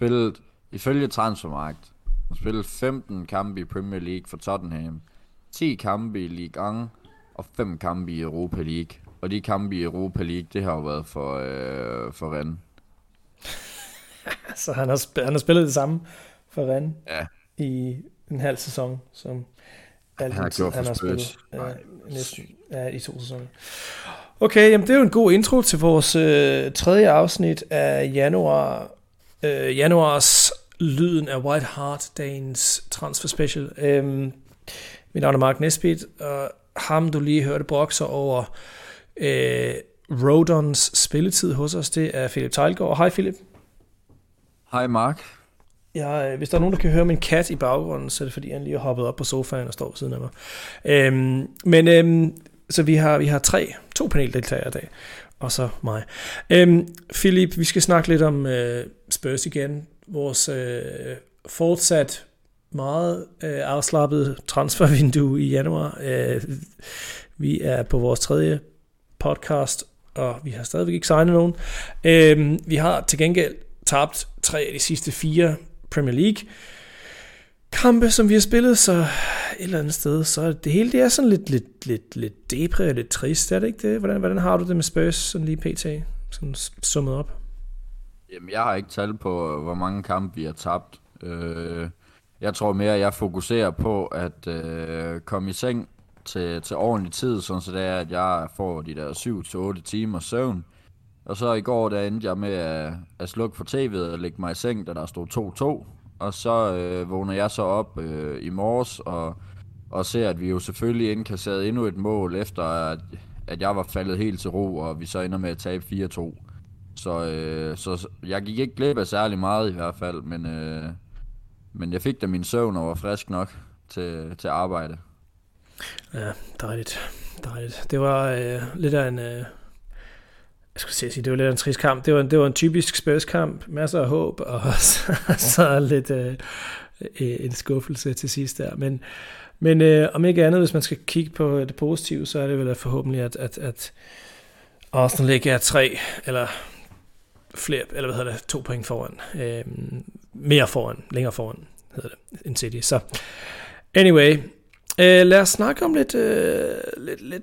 spillet, ifølge Transfermarkt, har spillet 15 kampe i Premier League for Tottenham, 10 kampe i Ligue 1 og 5 kampe i Europa League. Og de kampe i Europa League, det har jo været for, øh, for Rennes. så han har, sp- han har spillet det samme for Rennes Ja. i en halv sæson, som alt Han har tid, han har spillet. Nej. næsten ja, i to sæsoner. Okay, jamen det er jo en god intro til vores øh, tredje afsnit af januar, øh, januars Lyden af White Hart, dagens transfer special. Øhm, mit navn er Mark Nesbitt, og ham du lige hørte brokser over øh, Rodons spilletid hos os, det er Philip Tejlgaard. Hej Philip. Hej Mark. Jeg, hvis der er nogen, der kan høre min kat i baggrunden, så er det fordi, han lige har hoppet op på sofaen og står ved siden af mig. Øhm, men øhm, så vi har, vi har tre, to paneldeltagere i dag, og så mig. Øhm, Philip, vi skal snakke lidt om øh, Spurs igen. Vores øh, fortsat meget øh, afslappet transfervindue i januar. Øh, vi er på vores tredje podcast, og vi har stadigvæk ikke signet nogen. Øh, vi har til gengæld tabt tre af de sidste fire Premier League kampe, som vi har spillet, så et eller andet sted, så det hele det er sådan lidt, lidt, lidt, lidt depre og lidt trist, er det ikke det? Hvordan, hvordan har du det med Spurs, sådan lige pt, sådan summet op? Jamen, jeg har ikke tal på, øh, hvor mange kampe vi har tabt. Øh, jeg tror mere, at jeg fokuserer på at øh, komme i seng til, til ordentlig tid, sådan så det er, at jeg får de der 7-8 timer søvn. Og så i går, der endte jeg med at, at slukke for tv'et og lægge mig i seng, da der stod 2-2. Og så øh, vågner jeg så op øh, i morges og, og ser, at vi jo selvfølgelig indkasserede endnu et mål, efter at, at jeg var faldet helt til ro, og vi så ender med at tabe 4-2. Så, øh, så jeg gik ikke glip af særlig meget i hvert fald, men, øh, men jeg fik da min søvn og var frisk nok til, til arbejde. Ja, dejligt. dejligt. Det var øh, lidt af en... Øh, jeg skulle sige, det var lidt en trist kamp. Det var, det var en typisk Spurs-kamp. Masser af håb, og så, så lidt øh, øh, en skuffelse til sidst der. Men, men øh, om ikke andet, hvis man skal kigge på det positive, så er det vel forhåbentlig, at, at, at Arsenal ikke er tre, eller flere, eller hvad hedder det, to point foran. Øh, mere foran, længere foran, hedder det, end City. Så anyway, øh, lad os snakke om lidt, øh, lidt, lidt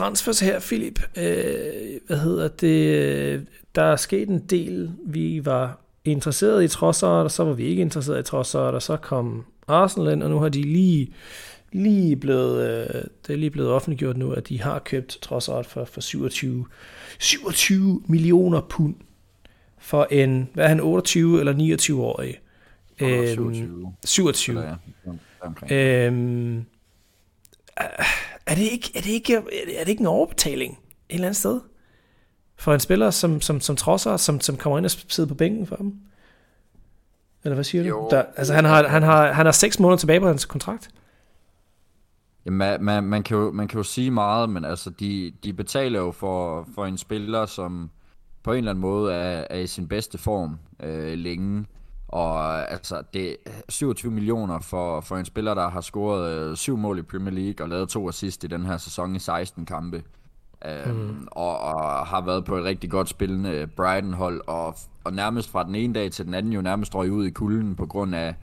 transfers her, Philip. Øh, hvad hedder det? Der er sket en del. Vi var interesseret i Trossard, og så var vi ikke interesseret i Trossard, og så kom Arsenal ind, og nu har de lige, lige blevet, øh, det er lige blevet offentliggjort nu, at de har købt Trossard for, for 27, 27 millioner pund for en, hvad er han, 28 eller 29 årig? Øhm, 27. 27. Eller, ja. Øhm, er det ikke, er det ikke, er det, ikke en overbetaling et eller andet sted? For en spiller, som, som, som trosser, som, som kommer ind og sidder på bænken for dem? Eller hvad siger Jo. du? Der, altså han har, han, har, han har seks måneder tilbage på hans kontrakt. Jamen, man, man, man, kan jo, man kan jo sige meget, men altså, de, de betaler jo for, for en spiller, som på en eller anden måde er, er i sin bedste form øh, længe. Og altså, det er 27 millioner for, for en spiller, der har scoret øh, syv mål i Premier League og lavet to assist i den her sæson i 16 kampe. Øhm, mm. og, og har været på et rigtig godt spillende Brighton-hold, og, og nærmest fra den ene dag til den anden jo nærmest røg ud i kulden på grund af,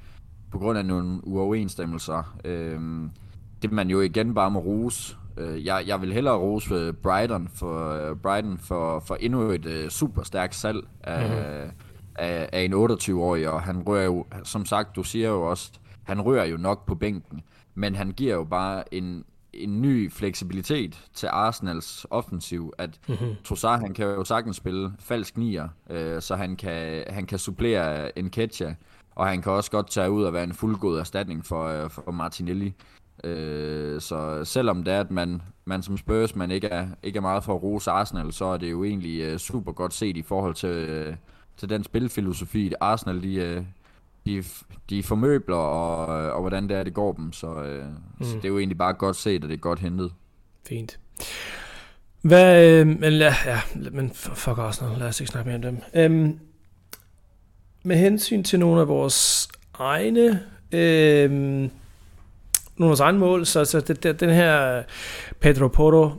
på grund af nogle uoverensstemmelser. Øhm, det man jo igen bare må rose. Øh, jeg, jeg vil hellere rose øh, Brighton for, øh, Brighton for, for endnu et øh, super stærkt salg af, mm. Af, af en 28-årig, og han rører jo, som sagt, du siger jo også, han rører jo nok på bænken, men han giver jo bare en, en ny fleksibilitet til Arsenals offensiv, at mm-hmm. Trossard, han kan jo sagtens spille falsk nier, øh, så han kan, han kan supplere en Ketcha, og han kan også godt tage ud og være en fuldgod erstatning for, øh, for Martinelli. Øh, så selvom det er, at man, man som Spurs man ikke er, ikke er meget for at rose Arsenal, så er det jo egentlig øh, super godt set i forhold til, øh, til den spilfilosofi, Arsenal de, øh, de, de formøbler, og, og hvordan det er, det går dem. Så, øh, mm. så det er jo egentlig bare godt set, og det er godt hentet. Fint. Hvad, øh, men, ja, ja, men fuck Arsenal, lad os ikke snakke mere om dem. Øhm, med hensyn til nogle af vores egne øh, nogle af vores egne mål, så, så det, det, den her Pedro Porro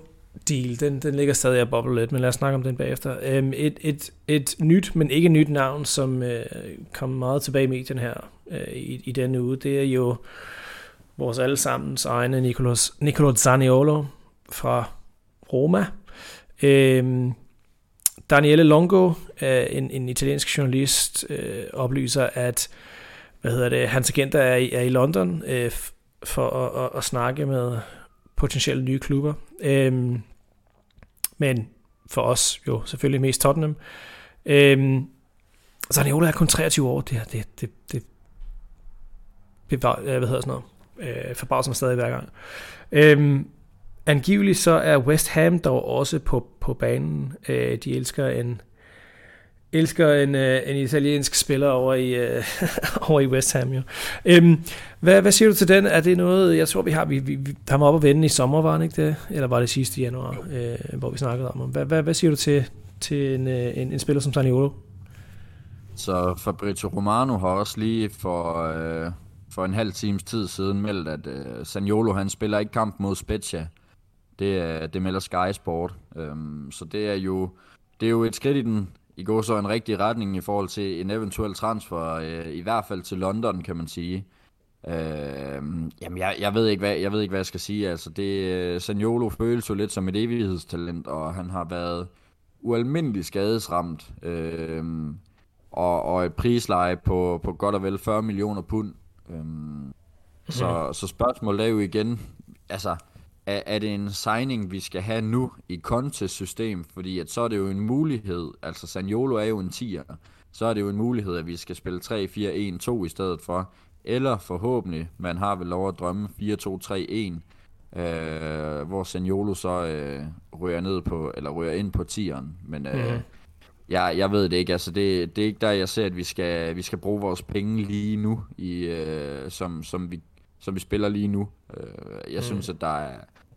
deal, den, den ligger stadig og bobler lidt, men lad os snakke om den bagefter. Øhm, et, et, et nyt, men ikke nyt navn, som øh, kom meget tilbage i medien her øh, i, i denne uge, det er jo vores allesammens egne Nicolas, Nicolas Zaniolo fra Roma. Øhm, Daniele Longo, øh, en, en italiensk journalist, øh, oplyser, at hvad hedder det, hans agenter er i, er i London øh, for at, at, at snakke med potentielle nye klubber. Øhm, men for os jo selvfølgelig mest Tottenham. Øhm, Zaniolo er kun 23 år. Det, det, det, det bevar, øh, hvad hedder sådan noget, øh, forbavser mig stadig hver gang. Øhm, angiveligt så er West Ham dog også på, på banen. Øh, de elsker en elsker en, øh, en italiensk spiller over i, øh, over i West Ham. Jo. Øhm, hvad, hvad siger du til den? Er det noget, jeg tror vi har, vi, vi, vi var op og vende i sommer, var det ikke det? Eller var det sidste januar, øh, hvor vi snakkede om hvad, hvad, hvad siger du til, til en, øh, en, en spiller som Saniolo? Så Fabrizio Romano har også lige for, øh, for en halv times tid siden meldt, at øh, Saniolo han spiller ikke kamp mod Spezia. Det, det melder Sky Sport. Øhm, så det er jo det er jo et skridt i den i går så en rigtig retning i forhold til en eventuel transfer, øh, i hvert fald til London, kan man sige. Øh, jamen, jeg, jeg, ved ikke, hvad, jeg ved ikke, hvad jeg skal sige. Altså, det, øh, Saniolo føles jo lidt som et evighedstalent, og han har været ualmindelig skadesramt. Øh, og, og et prisleje på, på godt og vel 40 millioner pund. Øh, så, mhm. så spørgsmålet er jo igen, altså, er, er det en signing, vi skal have nu i Contes system? Fordi at så er det jo en mulighed, altså Saniolo er jo en 10'er, så er det jo en mulighed, at vi skal spille 3-4-1-2 i stedet for. Eller forhåbentlig, man har vel lov at drømme 4-2-3-1, øh, hvor Saniolo så øh, rører ned på, eller rører ind på 10'eren. Men øh, mm. jeg, jeg ved det ikke, altså det, det er ikke der, jeg ser, at vi skal, vi skal bruge vores penge lige nu, i, øh, som, som, vi, som vi spiller lige nu. Øh, jeg mm. synes, at der er,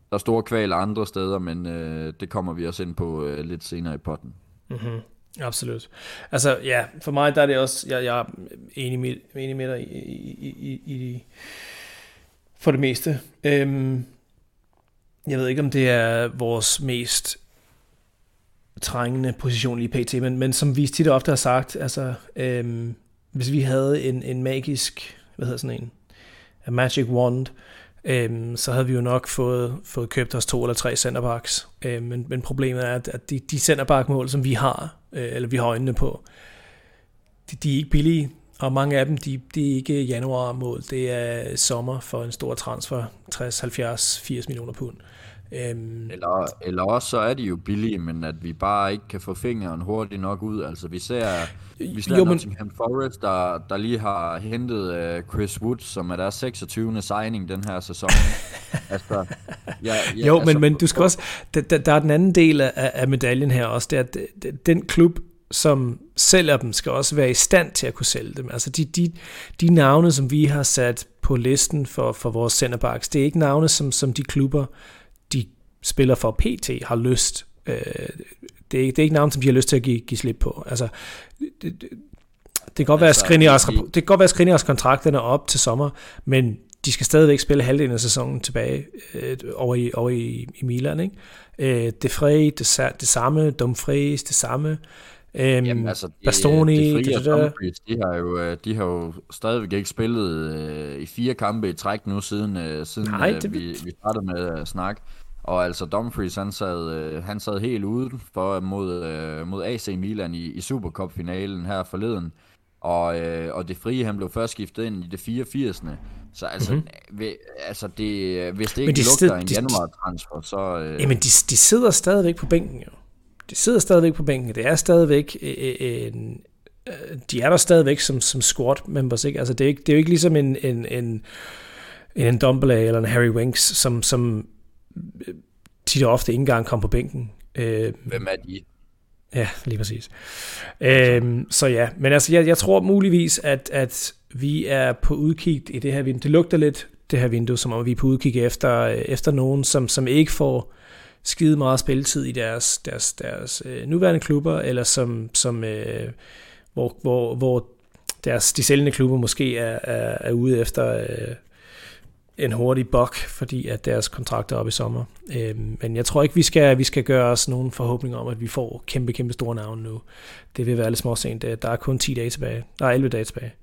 der er store kvaler andre steder, men øh, det kommer vi også ind på øh, lidt senere i potten. Mm-hmm. Absolut. Altså ja, for mig der er det også, jeg, jeg er enig med, enig med dig i, i, i, i, for det meste. Øhm, jeg ved ikke, om det er vores mest trængende position lige pt, men, men som vi tit og ofte har sagt, altså øhm, hvis vi havde en, en magisk, hvad hedder sådan en, a magic wand, øhm, så havde vi jo nok fået, fået købt os to eller tre centerbacks. Øhm, men, men problemet er, at de, de centerback-mål, som vi har, øh, eller vi har øjnene på, de, de er ikke billige, og mange af dem, de, de er ikke januar-mål. Det er sommer for en stor transfer, 60, 70, 80 millioner pund. Øhm, eller, eller også så er de jo billige, men at vi bare ikke kan få fingeren hurtigt nok ud. Altså vi ser, vi ser jo, Nottingham men... Forest, der, der lige har hentet uh, Chris Wood, som er der 26. signing den her sæson. altså, ja, ja, jo, altså, men, men du skal også, der, der er den anden del af, af medaljen her også, det er, at den klub, som sælger dem, skal også være i stand til at kunne sælge dem. Altså de, de, de navne, som vi har sat på listen for, for vores centerbacks, det er ikke navne, som, som de klubber, spiller for PT har lyst. Øh, det, er, det er ikke navn, som de har lyst til at give, give slip på. Altså, det, det, det kan godt altså, være, at det kan godt være, at Skriniars kontrakterne er op til sommer, men de skal stadigvæk spille halvdelen af sæsonen tilbage øh, over, i, over i, i Milan. Ikke? Øh, De Frey, det, det samme, Dumfries, det samme. Øhm, Jamen, altså, de, Bastoni, de, de, de, de, har jo, øh, de har jo stadigvæk ikke spillet øh, i fire kampe i træk nu, siden, øh, siden Nej, øh, det... vi, vi startede med at snakke. Og altså Dumfries, han sad, øh, han sad helt ude for mod, øh, mod AC Milan i, i Supercup-finalen her forleden. Og, øh, og det frie, han blev først skiftet ind i det 84. Så altså, mm-hmm. ved, altså det, hvis det ikke de lugter en januar-transfer, så... Øh... Jamen, de, de sidder stadigvæk på bænken jo de sidder stadigvæk på bænken. Det er stadigvæk øh, øh, en, øh, de er der stadigvæk som, som squad members, ikke? Altså det er, ikke, det er jo ikke ligesom en, en, en, en Dumbledore eller en Harry Winks, som, som tit og ofte ikke engang kom på bænken. Hvem er de? Ja, lige præcis. Øhm, så ja, men altså jeg, jeg tror muligvis, at, at vi er på udkig i det her vindue. Det lugter lidt, det her vindue, som om vi er på udkig efter, efter nogen, som, som ikke får skide meget spilletid i deres, deres, deres øh, nuværende klubber, eller som, som øh, hvor, hvor, hvor deres, de sælgende klubber måske er, er, er ude efter, øh, en hurtig bok, fordi at deres kontrakt er oppe i sommer. Øh, men jeg tror ikke, vi skal, vi skal gøre os nogen forhåbninger om, at vi får kæmpe, kæmpe store navne nu. Det vil være lidt småsent. Øh, der er kun 10 dage tilbage. Der er 11 dage tilbage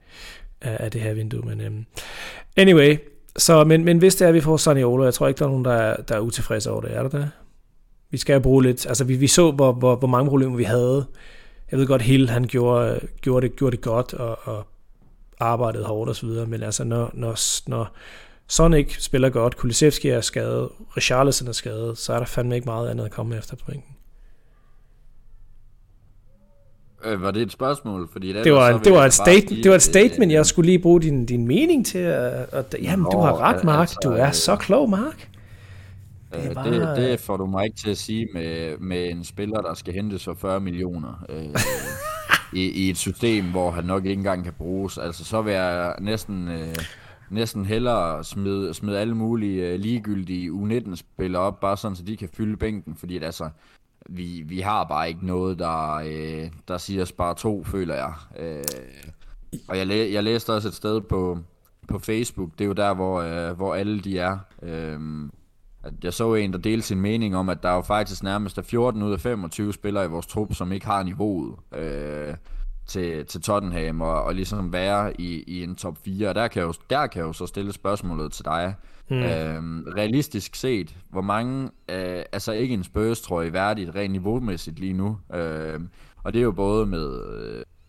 af, af det her vindue. Men øh, anyway, så, men, men hvis det er, at vi får Saniolo, jeg tror ikke, der er nogen, der er, der er utilfredse over det. Er der det? Vi skal jo bruge lidt, altså vi, vi så, hvor, hvor, hvor mange problemer vi havde. Jeg ved godt, Hill, han gjorde, gjorde, det, gjorde det godt, og, og arbejdede hårdt osv., men altså når, når, når Sonic spiller godt, Kulisevski er skadet, Richarlison er skadet, så er der fandme ikke meget andet at komme efter på bænken. Øh, var det et spørgsmål? Fordi det, var, det, var et state, sige, det var et statement, jeg skulle lige bruge din, din mening til. At, at, jamen, Nå, du har ret, Mark. Altså, du er så klog, Mark. Det, øh, bare... det, det får du mig ikke til at sige med, med en spiller, der skal hentes for 40 millioner øh, i, i et system, hvor han nok ikke engang kan bruges. Altså, så vil jeg næsten... Øh, næsten hellere smide, smide alle mulige uh, ligegyldige U19-spillere op, bare sådan, så de kan fylde bænken, fordi at, altså, vi, vi har bare ikke noget, der, uh, der siger spare to, føler jeg. Uh, og jeg, læ- jeg læste også et sted på, på Facebook, det er jo der, hvor, uh, hvor alle de er. Uh, at jeg så en, der delte sin mening om, at der er jo faktisk nærmest er 14 ud af 25 spillere i vores trup, som ikke har niveauet. Uh, til, til Tottenham og, og ligesom være i, i en top 4. Og der kan, jo, der kan jo så stille spørgsmålet til dig. Mm. Øhm, realistisk set, hvor mange, øh, altså ikke en Spurs, tror jeg, værdigt rent niveaumæssigt lige nu. Øh, og det er jo både med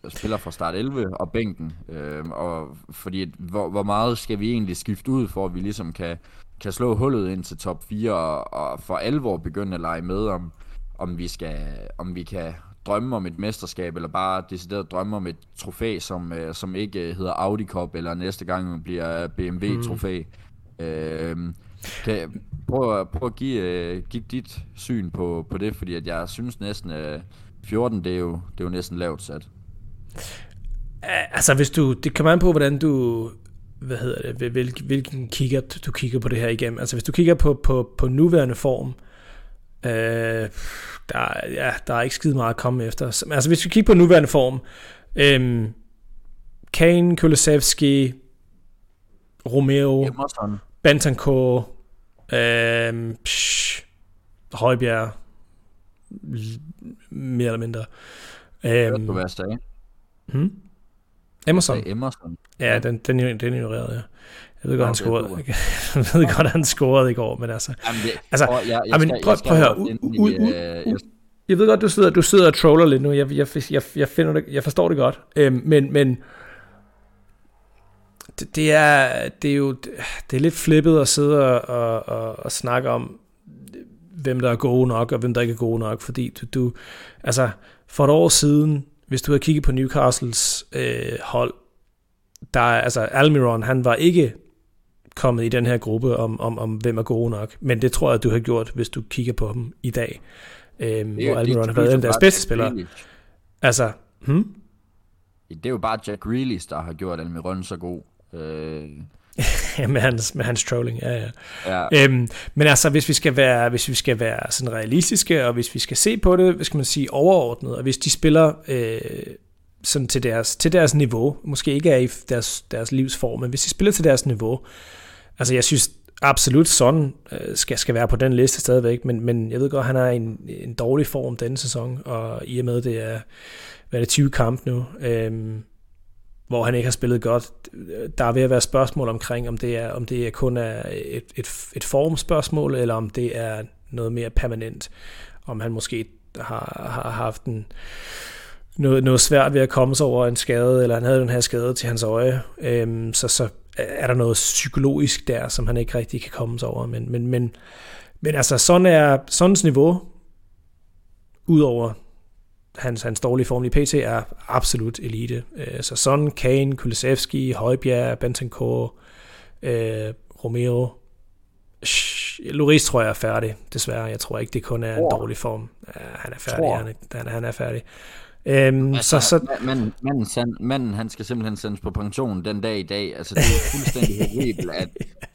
øh, spiller fra start 11 og bænken. Øh, og fordi, hvor, hvor meget skal vi egentlig skifte ud, for at vi ligesom kan, kan slå hullet ind til top 4 og, og for alvor begynde at lege med om, om vi skal, om vi kan drømme om et mesterskab, eller bare decideret drømme om et trofæ, som, øh, som ikke øh, hedder Audi Cup, eller næste gang bliver BMW-trofæ. Mm. Øh, kan, prøv, prøv at give, øh, give dit syn på, på det, fordi at jeg synes næsten, øh, 14, det er, jo, det er jo næsten lavt sat. Altså, hvis du, det kommer an på, hvordan du, hvad hedder det, hvilken, hvilken kigger du kigger på det her igennem. Altså, hvis du kigger på, på, på nuværende form, øh, der, ja, der er ikke skide meget at komme efter. Altså hvis vi kigger på nuværende form, øhm, Kane, Kulisevski, Romeo. Bentancur, øhm, psh, Højbjerg, mere eller mindre. Øhm, du hvad jeg sagde? Hmm? Emerson. Emerson. Ja, den, den, den ignorerede jeg. Jeg ved godt, han scorede. jeg ved godt, han scorede i går, men altså... Jamen, det, altså, prøv, jeg, jeg, skal, prøv, prøv at høre. Øh, jeg ved godt, du sidder, du sidder og troller lidt nu. Jeg, jeg, jeg, jeg, finder det, jeg forstår det godt. Øhm, men, men det, det, er, det er jo det er lidt flippet at sidde og, og, og, og snakke om, hvem der er gode nok, og hvem der ikke er gode nok. Fordi du, du altså, for et år siden, hvis du havde kigget på Newcastles øh, hold, der altså Almiron, han var ikke kommet i den her gruppe om, om, om hvem er gode nok. Men det tror jeg, du har gjort, hvis du kigger på dem i dag. Øhm, det, hvor Almiron har været en af deres bedste spillere. Altså, hmm? Det er jo bare Jack Grealish, der har gjort Almiron så god. Øh... med hans, med hans trolling, ja, ja. ja. Øhm, men altså, hvis vi skal være, hvis vi skal være sådan realistiske, og hvis vi skal se på det, hvad skal man sige, overordnet, og hvis de spiller øh, sådan til deres, til deres niveau, måske ikke er i deres, deres livsform, men hvis de spiller til deres niveau, altså jeg synes absolut sådan øh, skal, skal være på den liste stadigvæk, men, men jeg ved godt, at han er i en, en dårlig form denne sæson, og i og med, det er, hvad er det, 20 kamp nu, øhm, hvor han ikke har spillet godt. Der er ved at være spørgsmål omkring, om det er, om det er kun er et, et, et formspørgsmål, eller om det er noget mere permanent. Om han måske har, har haft en, noget, noget svært ved at komme sig over en skade, eller han havde den her skade til hans øje. Øhm, så, så er der noget psykologisk der, som han ikke rigtig kan komme sig over. Men, men, men, men altså, sådan er sådan niveau, udover hans, hans dårlige form i PT, er absolut elite. Øh, så Son, Kane, Kulisevski, Højbjerg, Bentancur, øh, Romeo, Loris tror jeg er færdig, desværre. Jeg tror ikke, det kun er en dårlig form. Ja, han er færdig, han er, han er færdig. Øhm, altså, så, så... Manden, manden, manden, manden, han skal simpelthen sendes på pension den dag i dag. Altså, det er fuldstændig horribelt, at...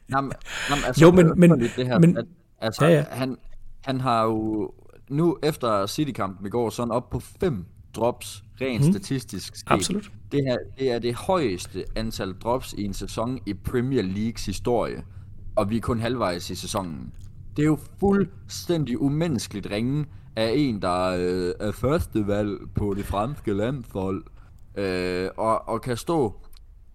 Nam, nam, altså, jo, men... men, det her, men at, altså, ja, ja. Han, han har jo... Nu efter City-kampen i går, sådan op på fem drops, rent hmm. statistisk set. Absolut. Det, her, det er det højeste antal drops i en sæson i Premier Leagues historie. og vi er kun halvvejs i sæsonen. Det er jo fuldstændig umenneskeligt ringe af en, der øh, er førstevalg på det franske landshold, øh, og, og kan stå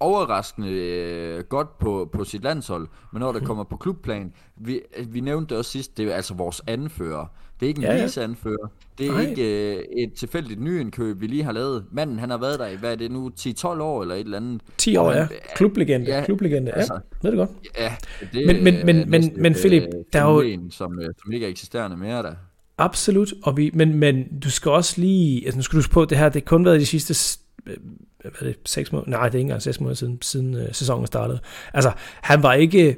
overraskende øh, godt på, på sit landshold, men når det kommer på klubplan, vi, vi nævnte det også sidst, det er altså vores anfører. Det er ikke en ja, ja. anfører. Det er Nej. ikke øh, et tilfældigt nyindkøb, vi lige har lavet. Manden, han har været der i, hvad er det nu, 10-12 år eller et eller andet. 10 år, ja. Klublegende. Ja, klublegende, ja. Altså, ved det godt. Ja, det men, men, men, men, men Philip, der er jo... Som, øh, som ikke er eksisterende mere der. Absolut, og vi, men, men du skal også lige, altså nu skal du huske på, det her, det har kun været de sidste øh, hvad er det, 6 måneder, nej, det er ikke engang 6 måneder siden, siden øh, sæsonen startede. Altså, han var ikke,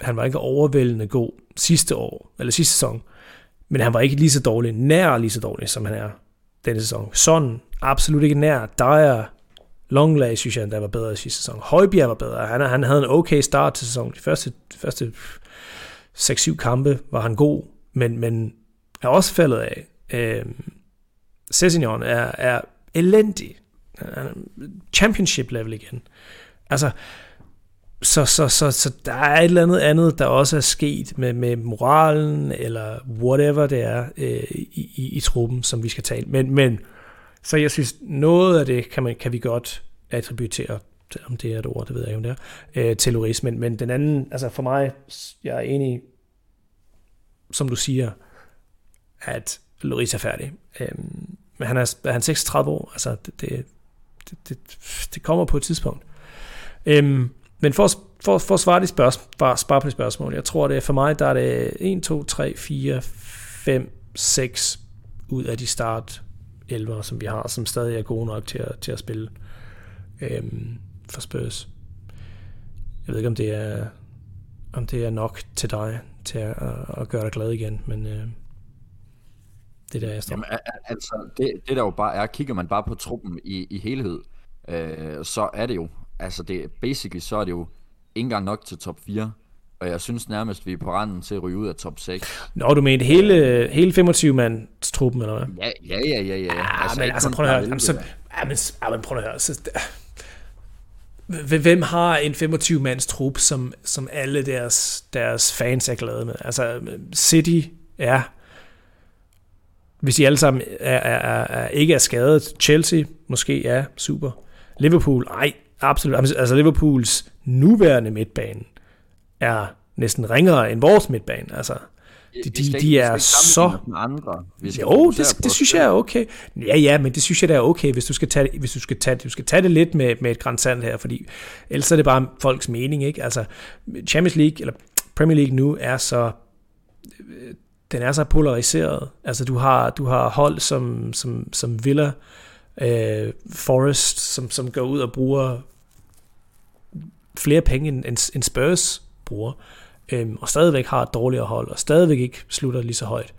han var ikke overvældende god sidste år, eller sidste sæson, men han var ikke lige så dårlig, nær lige så dårlig, som han er denne sæson. Sådan, absolut ikke nær. Dyer, Longley, synes jeg, der var bedre i sidste sæson. Højbjerg var bedre. Han, han havde en okay start til sæsonen. De første, de første 6-7 kampe var han god, men, men er også faldet af. Øh, Cessignon er, er elendig. Championship level igen. Altså, så, så, så, så der er et eller andet andet, der også er sket med, med moralen, eller whatever det er øh, i, i, i truppen, som vi skal tale. Men, men så jeg synes, noget af det kan, man, kan vi godt attributere, om det er et ord, det ved jeg ikke, om det er, øh, til Loris. Men, men den anden, altså for mig, jeg er enig, som du siger, at Loris er færdig. Øh, men han er, er han 36 år, altså det, det, det, det, det kommer på et tidspunkt. Øhm, men for, for, for at svare, de spørgsmål, svare på de spørgsmål, jeg tror det er for mig, der er det 1, 2, 3, 4, 5, 6 ud af de start 11, som vi har, som stadig er gode nok til at, til at spille øhm, for Spurs. Jeg ved ikke, om det er, om det er nok til dig til at, at gøre dig glad igen, men øh, det er der, står. Jamen, altså, det, det der jo bare er, kigger man bare på truppen i, i helhed, øh, så er det jo, altså det, basically så er det jo ikke engang nok til top 4. Og jeg synes nærmest, vi er på randen til at ryge ud af top 6. Nå, du mener hele, hele 25 mands truppen, eller hvad? Ja, ja, ja, ja. ja. Ah, altså, men altså, prøv at høre. Jamen, så, ja, men, ja, men prøv at høre. Så, hvem har en 25 mands trup, som, som alle deres, deres fans er glade med? Altså, City, ja, hvis de alle sammen er, er, er, er, ikke er skadet. Chelsea, måske, ja, super. Liverpool, nej, absolut. Altså Liverpools nuværende midtbane er næsten ringere end vores midtbane. Altså, de, de, de er så... Andre. Jo, det, det synes jeg er okay. Ja, ja, men det synes jeg da er okay, hvis du skal tage, hvis du skal tage, du skal tage det lidt med, med et græns sand her, fordi ellers er det bare folks mening, ikke? Altså, Champions League, eller Premier League nu, er så den er så polariseret. Altså du har, du har hold som, som, som Villa, øh, Forest, som, som går ud og bruger flere penge end, end, Spurs bruger, øhm, og stadigvæk har et dårligere hold, og stadigvæk ikke slutter lige så højt.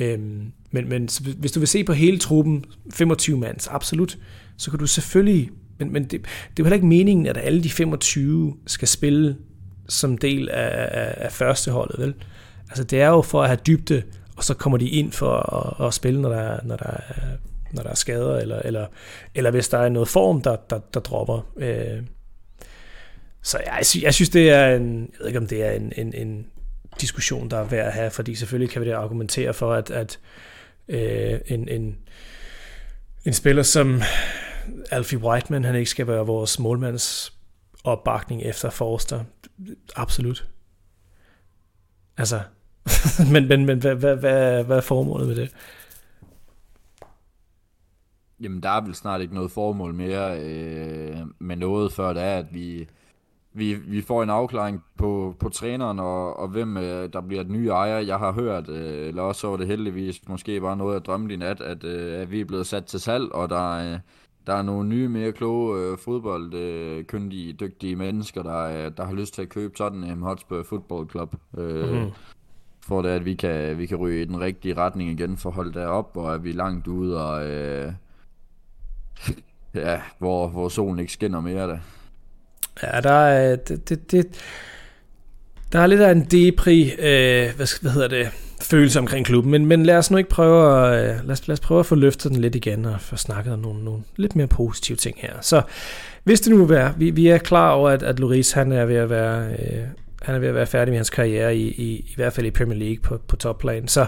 Øhm, men, men hvis du vil se på hele truppen, 25 mands, absolut, så kan du selvfølgelig, men, men det, det er jo heller ikke meningen, at alle de 25 skal spille som del af, af, af førsteholdet, vel? Altså det er jo for at have dybde, og så kommer de ind for at, at spille, når der, når der, er, når der er skader, eller, eller, eller hvis der er noget form, der, der, der dropper. Øh, så jeg, jeg synes, det er en, jeg ved ikke om det er en, en, en diskussion, der er værd at have, fordi selvfølgelig kan vi det argumentere for, at, at øh, en, en, en spiller som Alfie Whiteman, han ikke skal være vores målmands opbakning efter Forster. Absolut. Altså, men, men, men hvad, hvad, hvad, hvad er formålet med det? Jamen, der er vel snart ikke noget formål mere øh, med noget, før det er, at vi, vi, vi får en afklaring på, på træneren og, og hvem øh, der bliver den nye ejer. Jeg har hørt, øh, eller også var det heldigvis måske bare noget, af drømme i nat, at, øh, at vi er blevet sat til salg, og der, øh, der er nogle nye, mere kloge øh, fodboldkyndige, øh, dygtige mennesker, der, øh, der har lyst til at købe Tottenham Hotspur Football Club. Øh, mm-hmm. For det, at vi kan, vi kan ryge i den rigtige retning igen for at holde derop, og at vi er langt ude, og øh, ja, hvor, hvor solen ikke skinner mere da. Ja, der er, det, det, det, der er lidt af en depri, øh, hvad, hvad hedder det, følelse omkring klubben, men, men lad os nu ikke prøve at, øh, lad, os, lad os prøve at få løftet den lidt igen og få snakket om nogle, nogle lidt mere positive ting her. Så hvis det nu er, vi, vi er klar over, at, at Loris han er ved at være, øh, han er ved at være færdig med hans karriere, i, i, i hvert fald i Premier League på, på topplan. Så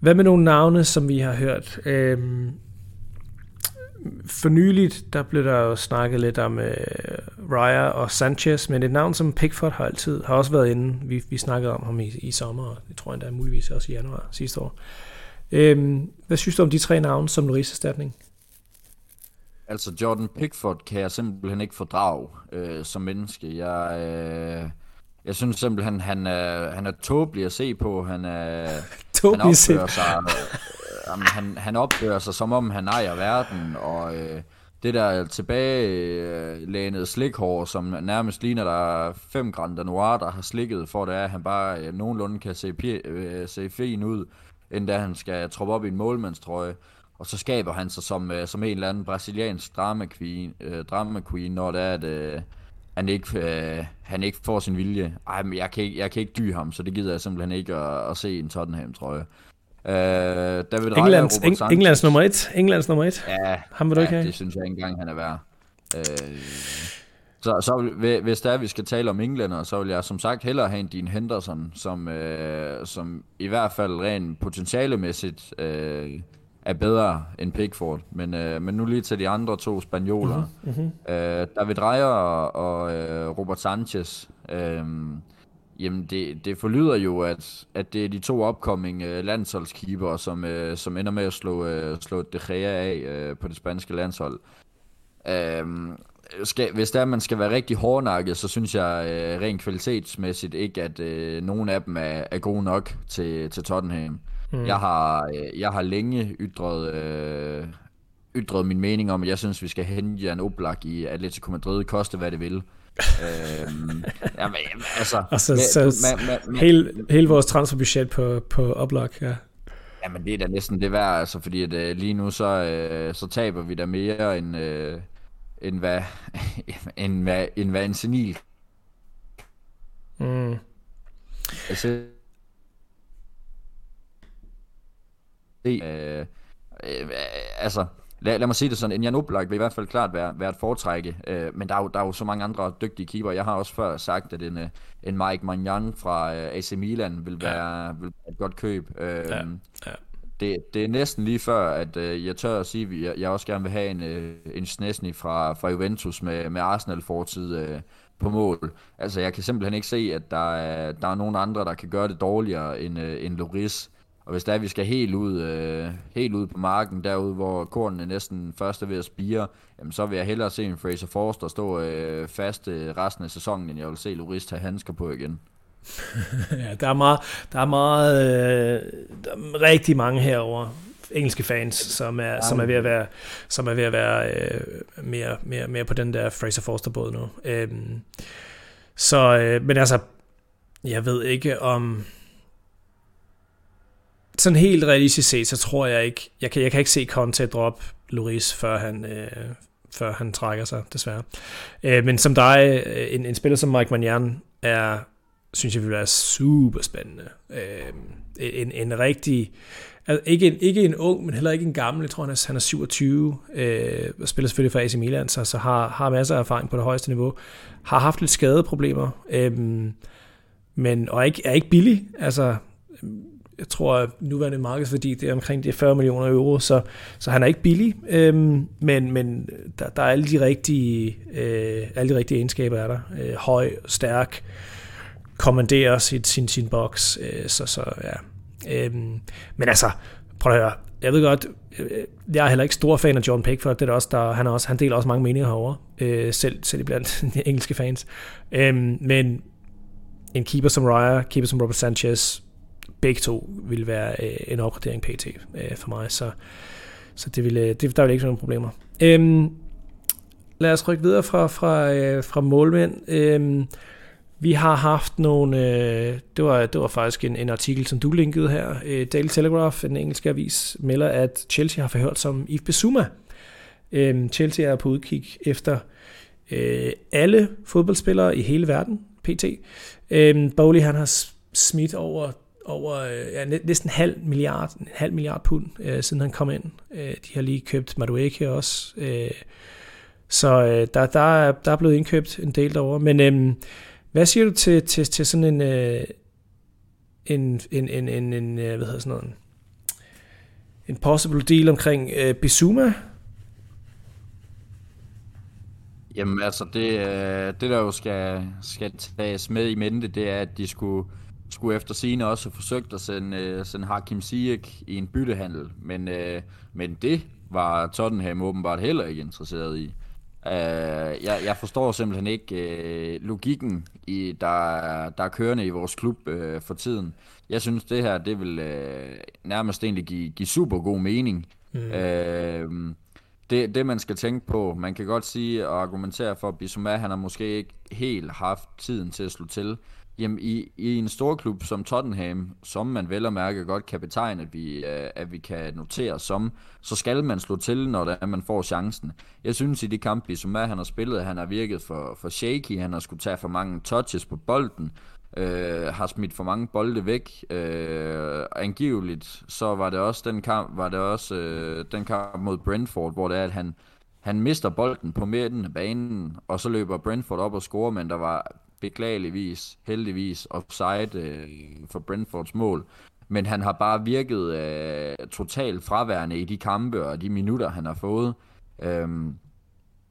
hvad med nogle navne, som vi har hørt? Øhm, for nyligt, der blev der jo snakket lidt om øh, Raya og Sanchez, men et navn som Pickford har altid har også været inde. Vi, vi snakkede om ham i, i sommer, og det tror jeg endda muligvis også i januar sidste år. Øhm, hvad synes du om de tre navne som Loris erstatning? Altså Jordan Pickford kan jeg simpelthen ikke fordrage øh, som menneske. Jeg, øh, jeg synes simpelthen, han er, han er tåbelig at se på. Han, er, tåbelig han opfører sig, Jamen, han, han opfører sig som om han ejer verden, og øh, det der tilbagelænede slikhår, som nærmest ligner der er fem Grand Noir, der har slikket for det er, at han bare øh, nogenlunde kan se, øh, se fin ud, endda han skal troppe op i en målmandstrøje. Og så skaber han sig som, øh, som en eller anden brasiliansk drama queen, øh, drama queen når det er, at øh, han, ikke, øh, han ikke får sin vilje. Ej, men jeg kan, ikke, jeg kan ikke dy ham, så det gider jeg simpelthen ikke at, at se en Tottenham, tror jeg. Øh, David Englands, Eng, Sanchez, Englands nummer et. Englands nummer et. Ja, ham vil du ja, ikke have? det synes jeg ikke engang, han er værd. Øh, så, så hvis der vi skal tale om englænder, så vil jeg som sagt hellere have en Dean Henderson, som, øh, som i hvert fald rent potentialemæssigt øh, er bedre end Pickford. Men, øh, men nu lige til de andre to spanioler. Mm-hmm. Øh, David Dreyer og, og øh, Robert Sanchez. Øh, jamen det, det forlyder jo, at, at det er de to upcoming øh, landsholdskeeper, som, øh, som ender med at slå, øh, slå De Gea af øh, på det spanske landshold. Øh, skal, hvis der man skal være rigtig hårdnakket, så synes jeg øh, rent kvalitetsmæssigt ikke, at øh, nogen af dem er, er gode nok til, til Tottenham. Mm. Jeg, har, øh, jeg har længe ytret, øh, ytret min mening om, at jeg synes, vi skal hente Jan Oblak i Atletico Madrid, koste hvad det vil. Øhm, jamen, altså, altså så, ma, ma, ma, hele, hele vores transferbudget på, på Oblak, ja. Jamen det er da næsten det værd, altså, fordi at, øh, lige nu så, øh, så taber vi da mere end, øh, end, hvad, end, hvad, end hvad en senil. Mm. Altså, se, øh, øh, altså, lad, lad mig sige det sådan, en Jan Oblak vil i hvert fald klart være, være et foretrække, øh, men der er, jo, der er jo så mange andre dygtige keeper. Jeg har også før sagt, at en, øh, en Mike Magnan fra øh, AC Milan vil være, ja. vil være et godt køb. Øh, ja. Ja. Det, det er næsten lige før, at øh, jeg tør at sige, at jeg, jeg også gerne vil have en, øh, en Snesny fra, fra Juventus med, med Arsenal-fortid øh, på mål. Altså, jeg kan simpelthen ikke se, at der er, der er nogen andre, der kan gøre det dårligere end, øh, end Loris. Og hvis der er, vi skal helt ud, øh, helt ud på marken, derude hvor kornene næsten først er ved at spire, jamen så vil jeg hellere se en Fraser Forster stå øh, fast øh, resten af sæsonen, end jeg vil se Loris tage handsker på igen. ja, der er meget, der er meget, øh, der er rigtig mange herover engelske fans, som er, som er ved at være, som er ved at være øh, mere, mere, mere på den der Fraser Forster båd nu. Øh, så, øh, men altså, jeg ved ikke om, sådan helt realistisk set, så tror jeg ikke, jeg kan, jeg kan ikke se Conte drop Loris, før han, øh, før han trækker sig, desværre. Øh, men som dig, øh, en, en spiller som Mike Magnan er, synes jeg vil være super spændende. Øh, en, en rigtig, altså ikke, en, ikke en ung, men heller ikke en gammel, jeg tror han er, han er 27, øh, og spiller selvfølgelig for AC Milan, så, så har, har masser af erfaring på det højeste niveau, har haft lidt skadeproblemer, øh, men, og er ikke, er ikke billig, altså jeg tror, at nuværende markedsværdi det er omkring de 40 millioner euro, så, så han er ikke billig, øhm, men, men der, der er alle de rigtige, øh, alle de rigtige egenskaber er der. Øh, høj, stærk, kommanderer sit, sin, sin boks, øh, så, så ja. Øhm, men altså, prøv at høre, jeg ved godt, øh, jeg er heller ikke stor fan af John Pickford, det er også der, han, er også, han deler også mange meninger herovre, øh, selv, selv blandt de engelske fans. Øhm, men en keeper som Raya, keeper som Robert Sanchez, begge to vil være øh, en opgradering pt. Øh, for mig, så, så det ville, øh, det, der ville ikke være nogen problemer. Øhm, lad os rykke videre fra, fra, øh, fra målmænd. Øhm, vi har haft nogle, øh, det, var, det var faktisk en, en artikel, som du linkede her, øh, Daily Telegraph, en engelsk avis, melder, at Chelsea har forhørt som Yves Bissouma. Øhm, Chelsea er på udkig efter øh, alle fodboldspillere i hele verden, pt. Øhm, Bowley han har smidt over over øh, ja, næsten halv milliard, en halv milliard pund, øh, siden han kom ind. Øh, de har lige købt Madueke også. Øh, så øh, der, der, er, der er blevet indkøbt en del derovre. Men, øh, Hvad siger du til, til, til sådan en, øh, en, en, en, en, en, øh, hvad hedder sådan noget, en possible deal omkring øh, Bizuma? Jamen altså, det, øh, det der jo skal, skal tages med i mente, det er, at de skulle, skulle efter sine også forsøgt at sende, øh, sende Hakim Ziyech i en byttehandel. Men, øh, men det var Tottenham åbenbart heller ikke interesseret i. Uh, jeg, jeg forstår simpelthen ikke uh, logikken, i, der, der er kørende i vores klub uh, for tiden. Jeg synes, det her det vil uh, nærmest egentlig give, give super god mening. Mm. Uh, det, det, man skal tænke på, man kan godt sige og argumentere for, at Bissouma, han har måske ikke helt haft tiden til at slå til. Jamen, i, i en stor klub som Tottenham, som man vel og mærke godt kan betegne, at vi, øh, at vi kan notere som, så skal man slå til, når det er, man får chancen. Jeg synes, i de kampe, som er, han har spillet, han har virket for, for shaky, han har skulle tage for mange touches på bolden, øh, har smidt for mange bolde væk. Øh, angiveligt, så var det også den kamp, var det også øh, den kamp mod Brentford, hvor det er, at han, han mister bolden på midten af banen, og så løber Brentford op og scorer, men der var beklageligvis, heldigvis, offside øh, for Brentfords mål. Men han har bare virket øh, totalt fraværende i de kampe og de minutter, han har fået. Øhm,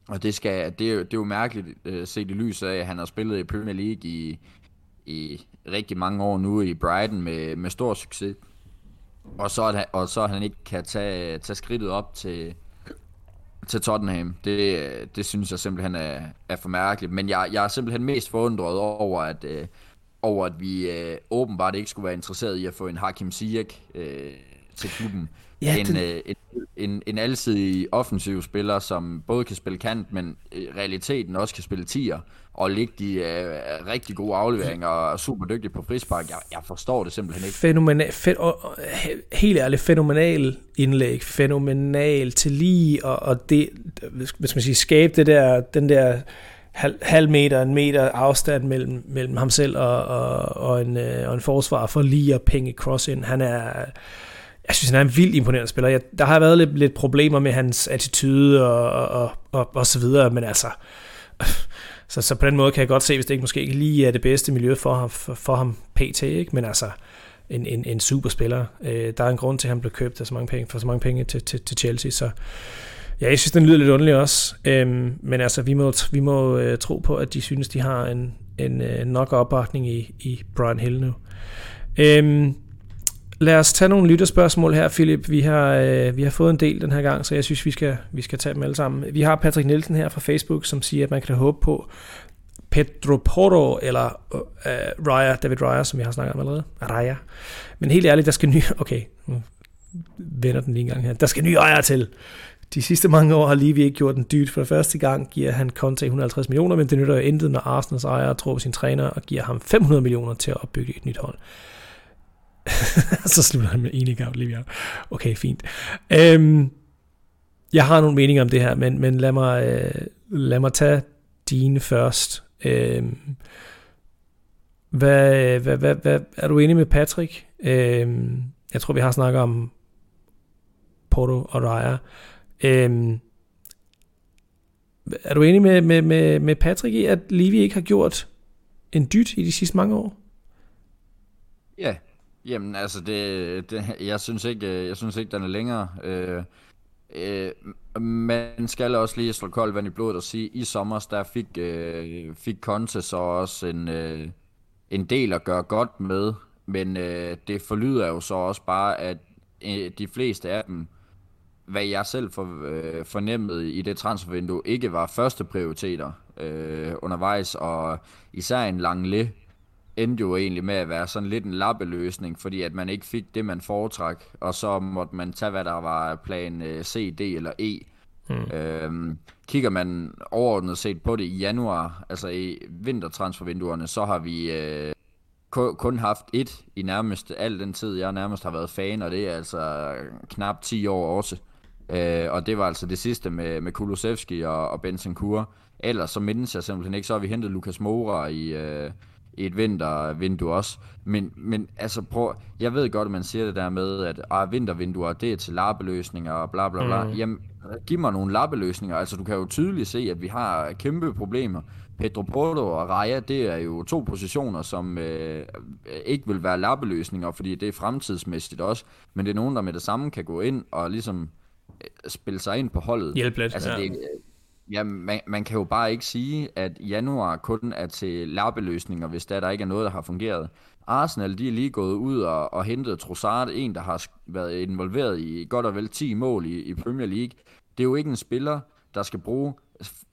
og det, skal, det, er, det er jo mærkeligt øh, set i lyset af, at han har spillet i Premier League i, i rigtig mange år nu i Brighton med, med stor succes. Og så, at og så at han ikke kan tage, tage skridtet op til, til Tottenham. Det, det synes jeg simpelthen er, er for mærkeligt. Men jeg, jeg er simpelthen mest forundret over, at, øh, over, at vi øh, åbenbart ikke skulle være interesseret i at få en Hakim Ziyech øh, til klubben. Ja, en, den... øh, en, en, en alsidig offensiv spiller, som både kan spille kant, men i realiteten også kan spille tier, og ligge de øh, rigtig gode afleveringer og er super dygtig på frispark. Jeg, jeg forstår det simpelthen ikke. Fænomenal, fæ, og, helt ærligt, fænomenal indlæg, fænomenal til lige, og, og det, hvis man siger, skabe det der, den der halv, halv meter, en meter afstand mellem, mellem ham selv og, og, og, en, øh, og en forsvar for lige at penge cross ind. Han er jeg synes, han er en vildt imponerende spiller. Jeg, der har været lidt, lidt problemer med hans attitude og, og, og, og så videre, men altså, så, så på den måde kan jeg godt se, hvis det ikke måske ikke lige er det bedste miljø for ham, for, for ham pt, ikke? men altså, en, en, en super spiller. Øh, der er en grund til, at han blev købt af så mange penge, for så mange penge til, til, til Chelsea, så ja, jeg synes, den lyder lidt underlig også. Øhm, men altså, vi må, vi må øh, tro på, at de synes, de har en, en øh, nok opbakning i, i Brian Hill nu. Øhm, Lad os tage nogle lytterspørgsmål her, Philip. Vi har, øh, vi har fået en del den her gang, så jeg synes, vi skal, vi skal tage dem alle sammen. Vi har Patrick Nielsen her fra Facebook, som siger, at man kan håbe på Pedro Porro, eller øh, øh Raya, David Raya, som vi har snakket om allerede. Raya. Men helt ærligt, der skal nye... Okay, nu vender den lige en gang her. Der skal nye ejere til. De sidste mange år har Levy ikke gjort den dyrt. For første gang giver han Conte 150 millioner, men det nytter jo intet, når Arsenals ejer tror på sin træner og giver ham 500 millioner til at opbygge et nyt hold. så slutter han med enig Olivia. Okay, fint. Øhm, jeg har nogle meninger om det her, men, men lad, mig, øh, lad mig tage dine først. Øhm, hvad, hvad, hvad, hvad, er du enig med Patrick? Øhm, jeg tror, vi har snakket om Porto og Raya. Øhm, er du enig med, med, med, med Patrick i, at Levi ikke har gjort en dyt i de sidste mange år? Ja, Jamen altså, det, det, jeg, synes ikke, øh, jeg synes ikke, den er længere. Øh, øh, man skal også lige slå koldt vand i blodet og sige, i sommer der fik, øh, fik Conte så også en, øh, en del at gøre godt med, men øh, det forlyder jo så også bare, at øh, de fleste af dem, hvad jeg selv for, øh, fornemmede i det transfervindue, ikke var første prioriteter øh, undervejs, og især en lang le endte jo egentlig med at være sådan lidt en lappeløsning, fordi at man ikke fik det, man foretræk, og så måtte man tage, hvad der var plan øh, C, D eller E. Mm. Øhm, kigger man overordnet set på det i januar, altså i vintertransfervinduerne, så har vi øh, kun haft et i nærmest al den tid, jeg nærmest har været fan, og det er altså knap 10 år også. Øh, og det var altså det sidste med, med Kulusevski og, og Bentancur. Ellers så mindes jeg simpelthen ikke, så har vi hentet Lukas Moura i, øh, i et vintervindue også. Men, men altså prøv, jeg ved godt, at man siger det der med, at ah, vintervinduer, det er til lappeløsninger og bla bla bla. Mm. Jamen, giv mig nogle lappeløsninger. Altså du kan jo tydeligt se, at vi har kæmpe problemer. Pedro Porto og Raja, det er jo to positioner, som øh, ikke vil være lappeløsninger, fordi det er fremtidsmæssigt også. Men det er nogen, der med det samme kan gå ind og ligesom øh, spille sig ind på holdet. Hjælp lidt, altså, ja. det, Ja, man, man kan jo bare ikke sige, at januar kun er til lappeløsninger, hvis der, der ikke er noget, der har fungeret. Arsenal, de er lige gået ud og, og hentet Trossard, en der har været involveret i godt og vel 10 mål i, i Premier League. Det er jo ikke en spiller, der skal bruge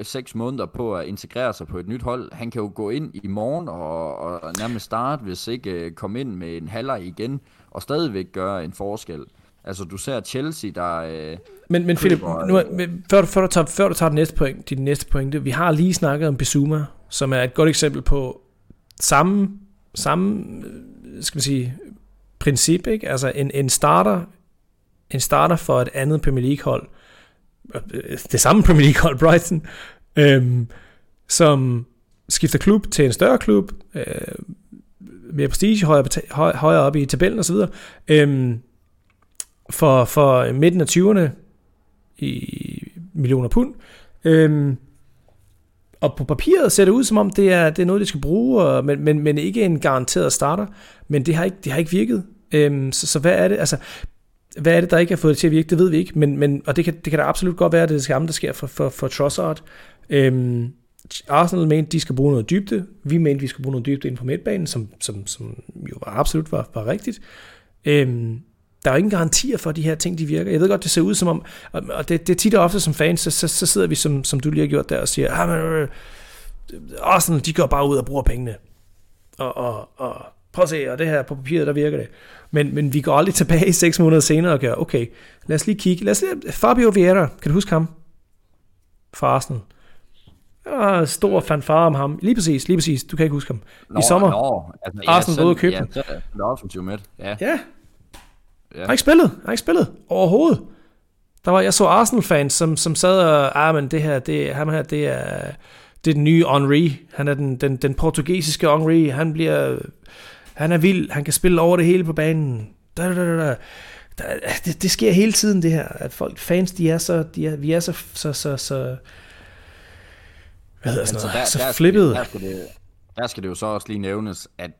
6 måneder på at integrere sig på et nyt hold. Han kan jo gå ind i morgen og, og nærmest starte, hvis ikke øh, komme ind med en halvleg igen, og stadigvæk gøre en forskel. Altså, du ser Chelsea, der... Øh, men, men Philip, nu, men, før, du, før, du tager, før du tager næste point, din næste pointe, vi har lige snakket om Bisuma, som er et godt eksempel på samme, samme skal man sige, princip, ikke? Altså en, en starter, en starter for et andet Premier League hold, det samme Premier League hold, Brighton, øhm, som skifter klub til en større klub, øh, mere prestige, højere, højere op i tabellen osv., øhm, for, for midten af 20'erne i millioner pund. Øhm, og på papiret ser det ud som om, det er, det er noget, de skal bruge, og, men, men, men ikke en garanteret starter. Men det har ikke, det har ikke virket. Øhm, så, så hvad er det? Altså, hvad er det, der ikke har fået det til at virke? Det ved vi ikke. Men, men, og det kan, det kan da absolut godt være, at det er det samme, der sker for, for, for Trossard. Øhm, Arsenal mente, de skal bruge noget dybde. Vi mente, vi skal bruge noget dybde inden på midtbanen, som, som, som jo var absolut var, var rigtigt. Øhm, der er jo ingen garantier for, at de her ting de virker. Jeg ved godt, det ser ud som om, og det, det er tit og ofte som fans, så, så, så sidder vi, som, som du lige har gjort der, og siger, ah, men, øh, Arsenal, de går bare ud og bruger pengene. Og, og, og prøv at se, og det her på papiret, der virker det. Men, men vi går aldrig tilbage seks måneder senere og gør, okay, lad os lige kigge. Lad os lige, Fabio Vieira, kan du huske ham? Fra Arsenal. Ah, stor fanfare om ham. Lige præcis, lige præcis. Du kan ikke huske ham. Nå, I sommer. Nå, altså, Arsenal ja, ud og købe ja, så er offensiv med. Ja. ja, Ja. Jeg har ikke spillet. Jeg har ikke spillet overhovedet. Der var, jeg så Arsenal-fans, som, som sad og, ah, men det her, det, ham her, det er, det er den nye Henri. Han er den, den, den portugisiske Henri. Han bliver, han er vild. Han kan spille over det hele på banen. Da, da, da, da. Det, det, sker hele tiden, det her. At folk, fans, de er så, de er, vi er så, så, så, så hvad hedder sådan noget, så, der, så flippet. Der skal, det, der skal det jo så også lige nævnes, at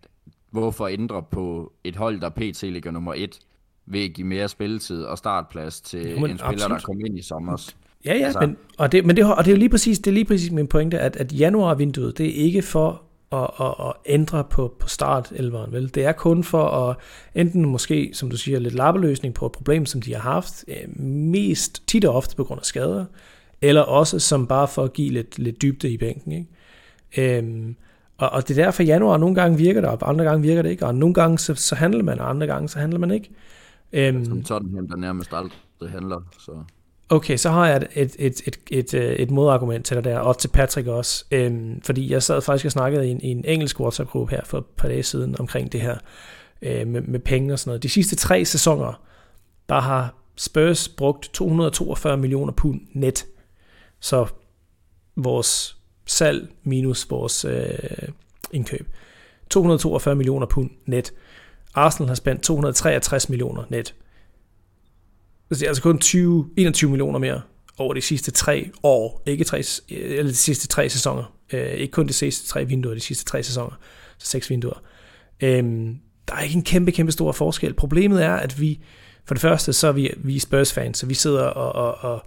hvorfor ændre på et hold, der pt. ligger nummer et, ved at give mere spilletid og startplads til jo, en spiller, absolut. der kom ind i sommer. Ja, ja, altså. men, og, det, men det, og det er jo lige præcis, det er lige præcis min pointe, at, at januarvinduet, det er ikke for at, at, at ændre på, på start elveren, vel? Det er kun for at enten måske, som du siger, lidt lappeløsning på et problem, som de har haft, øh, mest tit og ofte på grund af skader, eller også som bare for at give lidt, lidt dybde i bænken, ikke? Øhm, og, og det er derfor januar nogle gange virker det, og andre gange virker det ikke, og nogle gange så, så handler man, og andre gange så handler man ikke. Øhm, Som Tottenham, der nærmest aldrig handler. Så. Okay, så har jeg et, et, et, et, et, øh, et modargument til dig der, og til Patrick også. Øhm, fordi jeg sad faktisk og snakkede i en, i en engelsk WhatsApp-gruppe her for et par dage siden omkring det her øh, med, med penge og sådan noget. De sidste tre sæsoner, der har Spurs brugt 242 millioner pund net. Så vores salg minus vores øh, indkøb. 242 millioner pund net. Arsenal har spændt 263 millioner net. Altså, det er altså kun 20, 21 millioner mere over de sidste tre år, ikke tre, eller de sidste tre sæsoner. Øh, ikke kun de sidste tre vinduer, de sidste tre sæsoner, så seks vinduer. Øhm, der er ikke en kæmpe, kæmpe stor forskel. Problemet er, at vi, for det første, så er vi, vi Spurs-fans, så vi sidder og, og, og,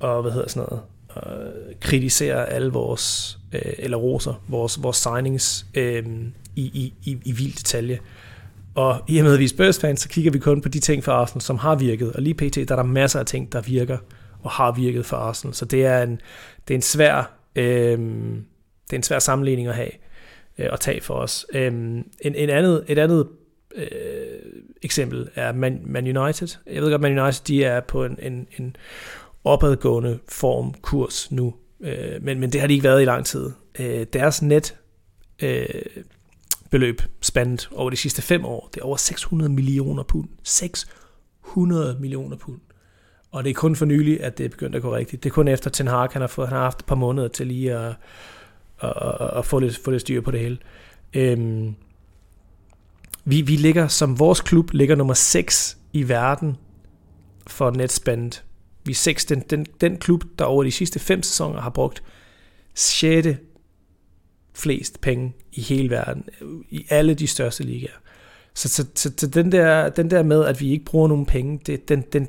og hvad hedder sådan noget, og kritiserer alle vores, øh, eller roser vores, vores signings øh, i, i, i, i vild detalje. Og i og med, at vi er Spurs-fans, så kigger vi kun på de ting for Arsenal, som har virket. Og lige pt. der er der masser af ting, der virker og har virket for Arsenal. Så det er en, det er en svær... Øh, det er en svær sammenligning at have øh, at tage for os. Øh, en, en andet, et andet øh, eksempel er Man, Man United. Jeg ved godt, Man United de er på en, en, en opadgående form kurs nu, øh, men, men det har de ikke været i lang tid. Øh, deres net øh, beløb spandet over de sidste fem år. Det er over 600 millioner pund. 600 millioner pund. Og det er kun for nylig, at det er begyndt at gå rigtigt. Det er kun efter Ten Hag, han har, fået, han har haft et par måneder til lige at, at, at, at få, lidt, få lidt styr på det hele. Øhm, vi, vi ligger, som vores klub, ligger nummer 6 i verden for netspend. Vi er 6, den, den, den klub, der over de sidste fem sæsoner har brugt 6 flest penge i hele verden, i alle de største ligaer. Så, så, så, så den, der, den der med, at vi ikke bruger nogen penge, det, den, den,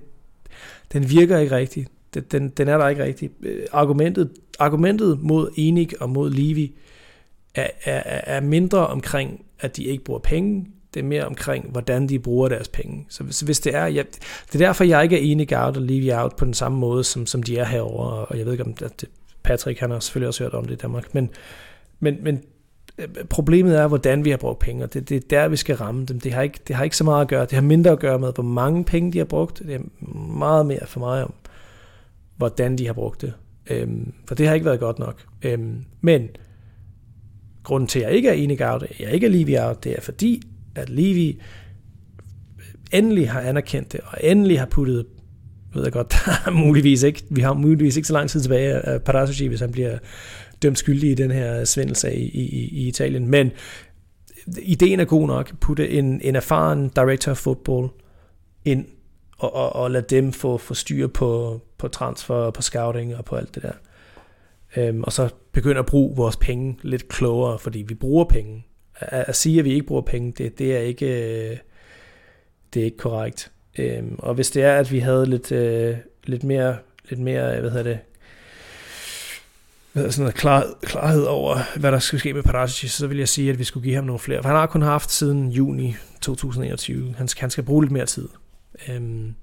den virker ikke rigtigt. Den, den, den er der ikke rigtigt. Øh, argumentet, argumentet mod Enik og mod Levi er, er, er mindre omkring, at de ikke bruger penge. Det er mere omkring, hvordan de bruger deres penge. Så hvis, hvis det er... Ja, det er derfor, jeg ikke er enig out og Levi out på den samme måde, som, som de er herover. Og jeg ved ikke, om det, Patrick han har selvfølgelig også hørt om det i Danmark. Men, men, men øh, problemet er, hvordan vi har brugt penge, og det, det er der, vi skal ramme dem. Det har, ikke, det har ikke så meget at gøre. Det har mindre at gøre med, hvor mange penge de har brugt. Det er meget mere for mig om, hvordan de har brugt det. Øhm, for det har ikke været godt nok. Øhm, men grunden til, at jeg ikke er enig out, jeg ikke er Levi out, det er fordi, at Levi endelig har anerkendt det, og endelig har puttet ved jeg godt, der er muligvis ikke, vi har muligvis ikke så lang tid tilbage af Parasucci, hvis han bliver dømt skyldig i den her svindelsag i, i, i Italien. Men ideen er god nok. Putte en, en erfaren director of football ind, og, og, og lade dem få, få styr på, på transfer, på scouting og på alt det der. Øhm, og så begynde at bruge vores penge lidt klogere, fordi vi bruger penge. At, at sige, at vi ikke bruger penge, det, det er ikke øh, det er ikke korrekt. Øhm, og hvis det er, at vi havde lidt, øh, lidt mere, lidt mere, hvad hedder det, sådan noget klar, klarhed over, hvad der skal ske med Paratici, så vil jeg sige, at vi skulle give ham nogle flere. For han har kun haft siden juni 2021. Han skal, han skal bruge lidt mere tid. Øhm,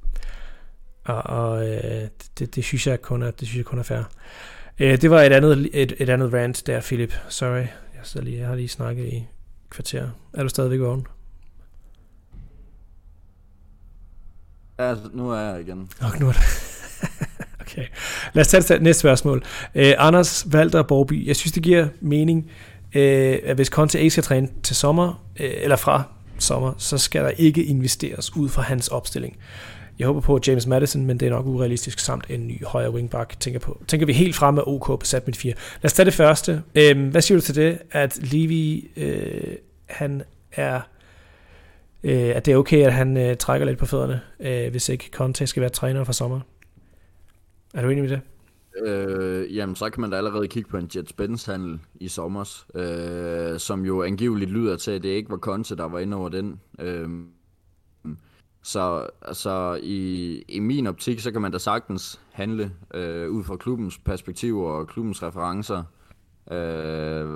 og og øh, det, det, synes jeg kun er, det synes jeg kun er fair. Øh, det var et andet, et, et andet rant der, Philip. Sorry. Jeg, lige, jeg har lige snakket i kvarter. Er du stadigvæk vågen? Ja, nu er jeg igen. Okay, nu er det okay. Lad os tage det næste spørgsmål. Uh, Anders Valter Borby. Jeg synes, det giver mening, uh, at hvis Conte ikke skal træne til sommer, uh, eller fra sommer, så skal der ikke investeres ud fra hans opstilling. Jeg håber på James Madison, men det er nok urealistisk, samt en ny højre wingback, tænker, på. tænker vi helt frem med OK på sat mit 4. Lad os tage det første. Øhm, hvad siger du til det, at Levi, øh, han er øh, at det er okay, at han øh, trækker lidt på fødderne, øh, hvis ikke Conte skal være træner for sommer. Er du enig med det? Øh, jamen, så kan man da allerede kigge på en Jet Spence handel i sommer, øh, som jo angiveligt lyder til, at det ikke var Conte, der var inde over den. Øh, så altså, i, i min optik, så kan man da sagtens handle øh, ud fra klubbens perspektiv og klubbens referencer øh,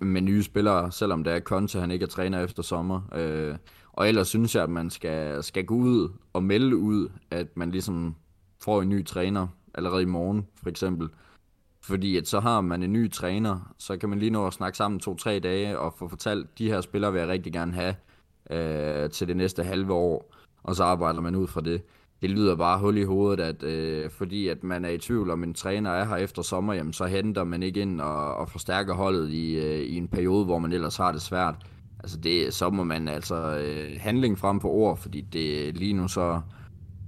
med nye spillere, selvom det er Conte, han ikke er træner efter sommer. Øh, og ellers synes jeg, at man skal, skal gå ud og melde ud, at man ligesom får en ny træner allerede i morgen, for eksempel. Fordi at så har man en ny træner, så kan man lige nå at snakke sammen to-tre dage og få fortalt, de her spillere vil jeg rigtig gerne have øh, til det næste halve år, og så arbejder man ud fra det det lyder bare hul i hovedet, at øh, fordi at man er i tvivl om en træner er her efter sommer, jamen, så henter man ikke ind og, og forstærker holdet i, øh, i en periode, hvor man ellers har det svært. Altså det, så må man altså øh, handling frem på ord, fordi det lige nu så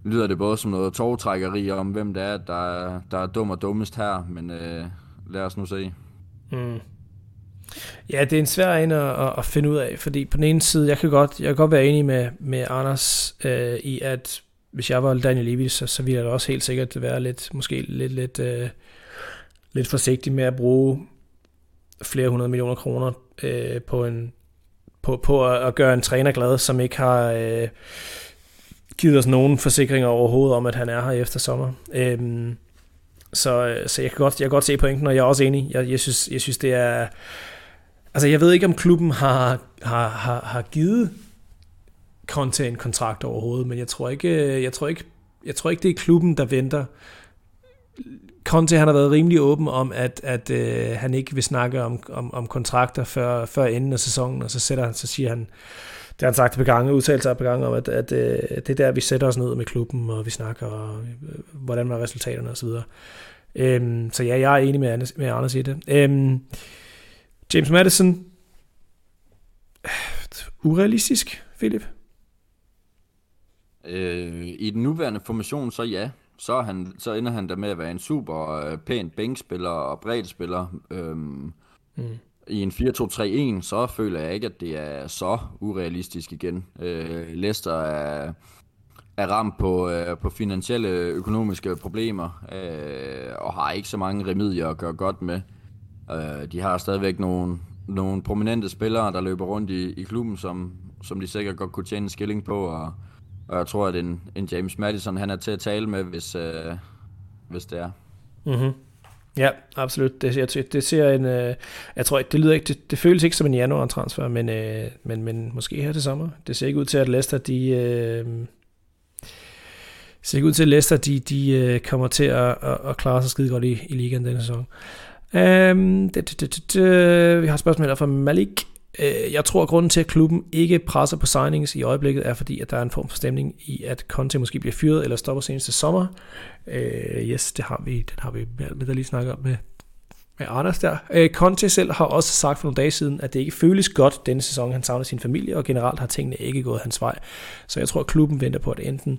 lyder det både som noget togtrækkeri om, hvem det er, der, der er dum og dummest her, men øh, lad os nu se. Mm. Ja, det er en svær en at, at finde ud af, fordi på den ene side, jeg kan godt, jeg kan godt være enig med, med Anders øh, i, at hvis jeg var Daniel Levy, så, så ville jeg da også helt sikkert være lidt, måske lidt, lidt, øh, lidt forsigtig med at bruge flere hundrede millioner kroner øh, på, en, på, på at, at gøre en træner glad, som ikke har øh, givet os nogen forsikringer overhovedet om, at han er her efter sommer. Øhm, så, så jeg kan godt, jeg kan godt se pointen, og jeg er også enig. Jeg, jeg, synes, jeg synes, det er... Altså, jeg ved ikke, om klubben har, har, har, har givet Conte en kontrakt overhovedet, men jeg tror ikke, jeg tror ikke, jeg tror ikke det er klubben, der venter. Conte han har været rimelig åben om, at, at øh, han ikke vil snakke om, om, om kontrakter før, før enden af sæsonen, og så, sætter han, så siger han, har han sagt på gange, udtalt sig på gange om, at, at øh, det er der, vi sætter os ned med klubben, og vi snakker, og, øh, hvordan var resultaterne osv. Øhm, så ja, jeg er enig med, Anders, med Anders i det. Øhm, James Madison, urealistisk, Philip? Øh, I den nuværende formation, så ja. Så, han, så ender han der med at være en super øh, pæn bænkspiller og bredt spiller. Øhm, mm i en 4-2-3-1, så føler jeg ikke, at det er så urealistisk igen. Øh, Leicester er, er ramt på, øh, på finansielle økonomiske problemer, øh, og har ikke så mange remedier at gøre godt med. Øh, de har stadigvæk nogle, nogle prominente spillere, der løber rundt i, i klubben, som, som de sikkert godt kunne tjene en skilling på, og, og jeg tror, at en, en James Madison, han er til at tale med, hvis, øh, hvis det er. Mm-hmm. Ja, absolut. Det, jeg, det ser en, øh, jeg tror det lyder ikke, det, det føles ikke som en januar transfer, men, øh, men, men måske her til sommer. Det ser ikke ud til, at Leicester, de, øh, ser ikke ud til, at Leicester, de, de øh, kommer til at, at, at klare sig skide godt i, i ligaen denne sæson. Um, det, det, det, det, vi har et spørgsmål fra Malik. Øh, jeg tror, at grunden til, at klubben ikke presser på signings i øjeblikket, er fordi, at der er en form for stemning i, at Conte måske bliver fyret eller stopper senest til sommer. Øh, yes, det har vi, den har vi med, der lige snakket om med, med Anders der. Øh, Conte selv har også sagt for nogle dage siden, at det ikke føles godt denne sæson. Han savner sin familie, og generelt har tingene ikke gået hans vej. Så jeg tror, at klubben venter på, at enten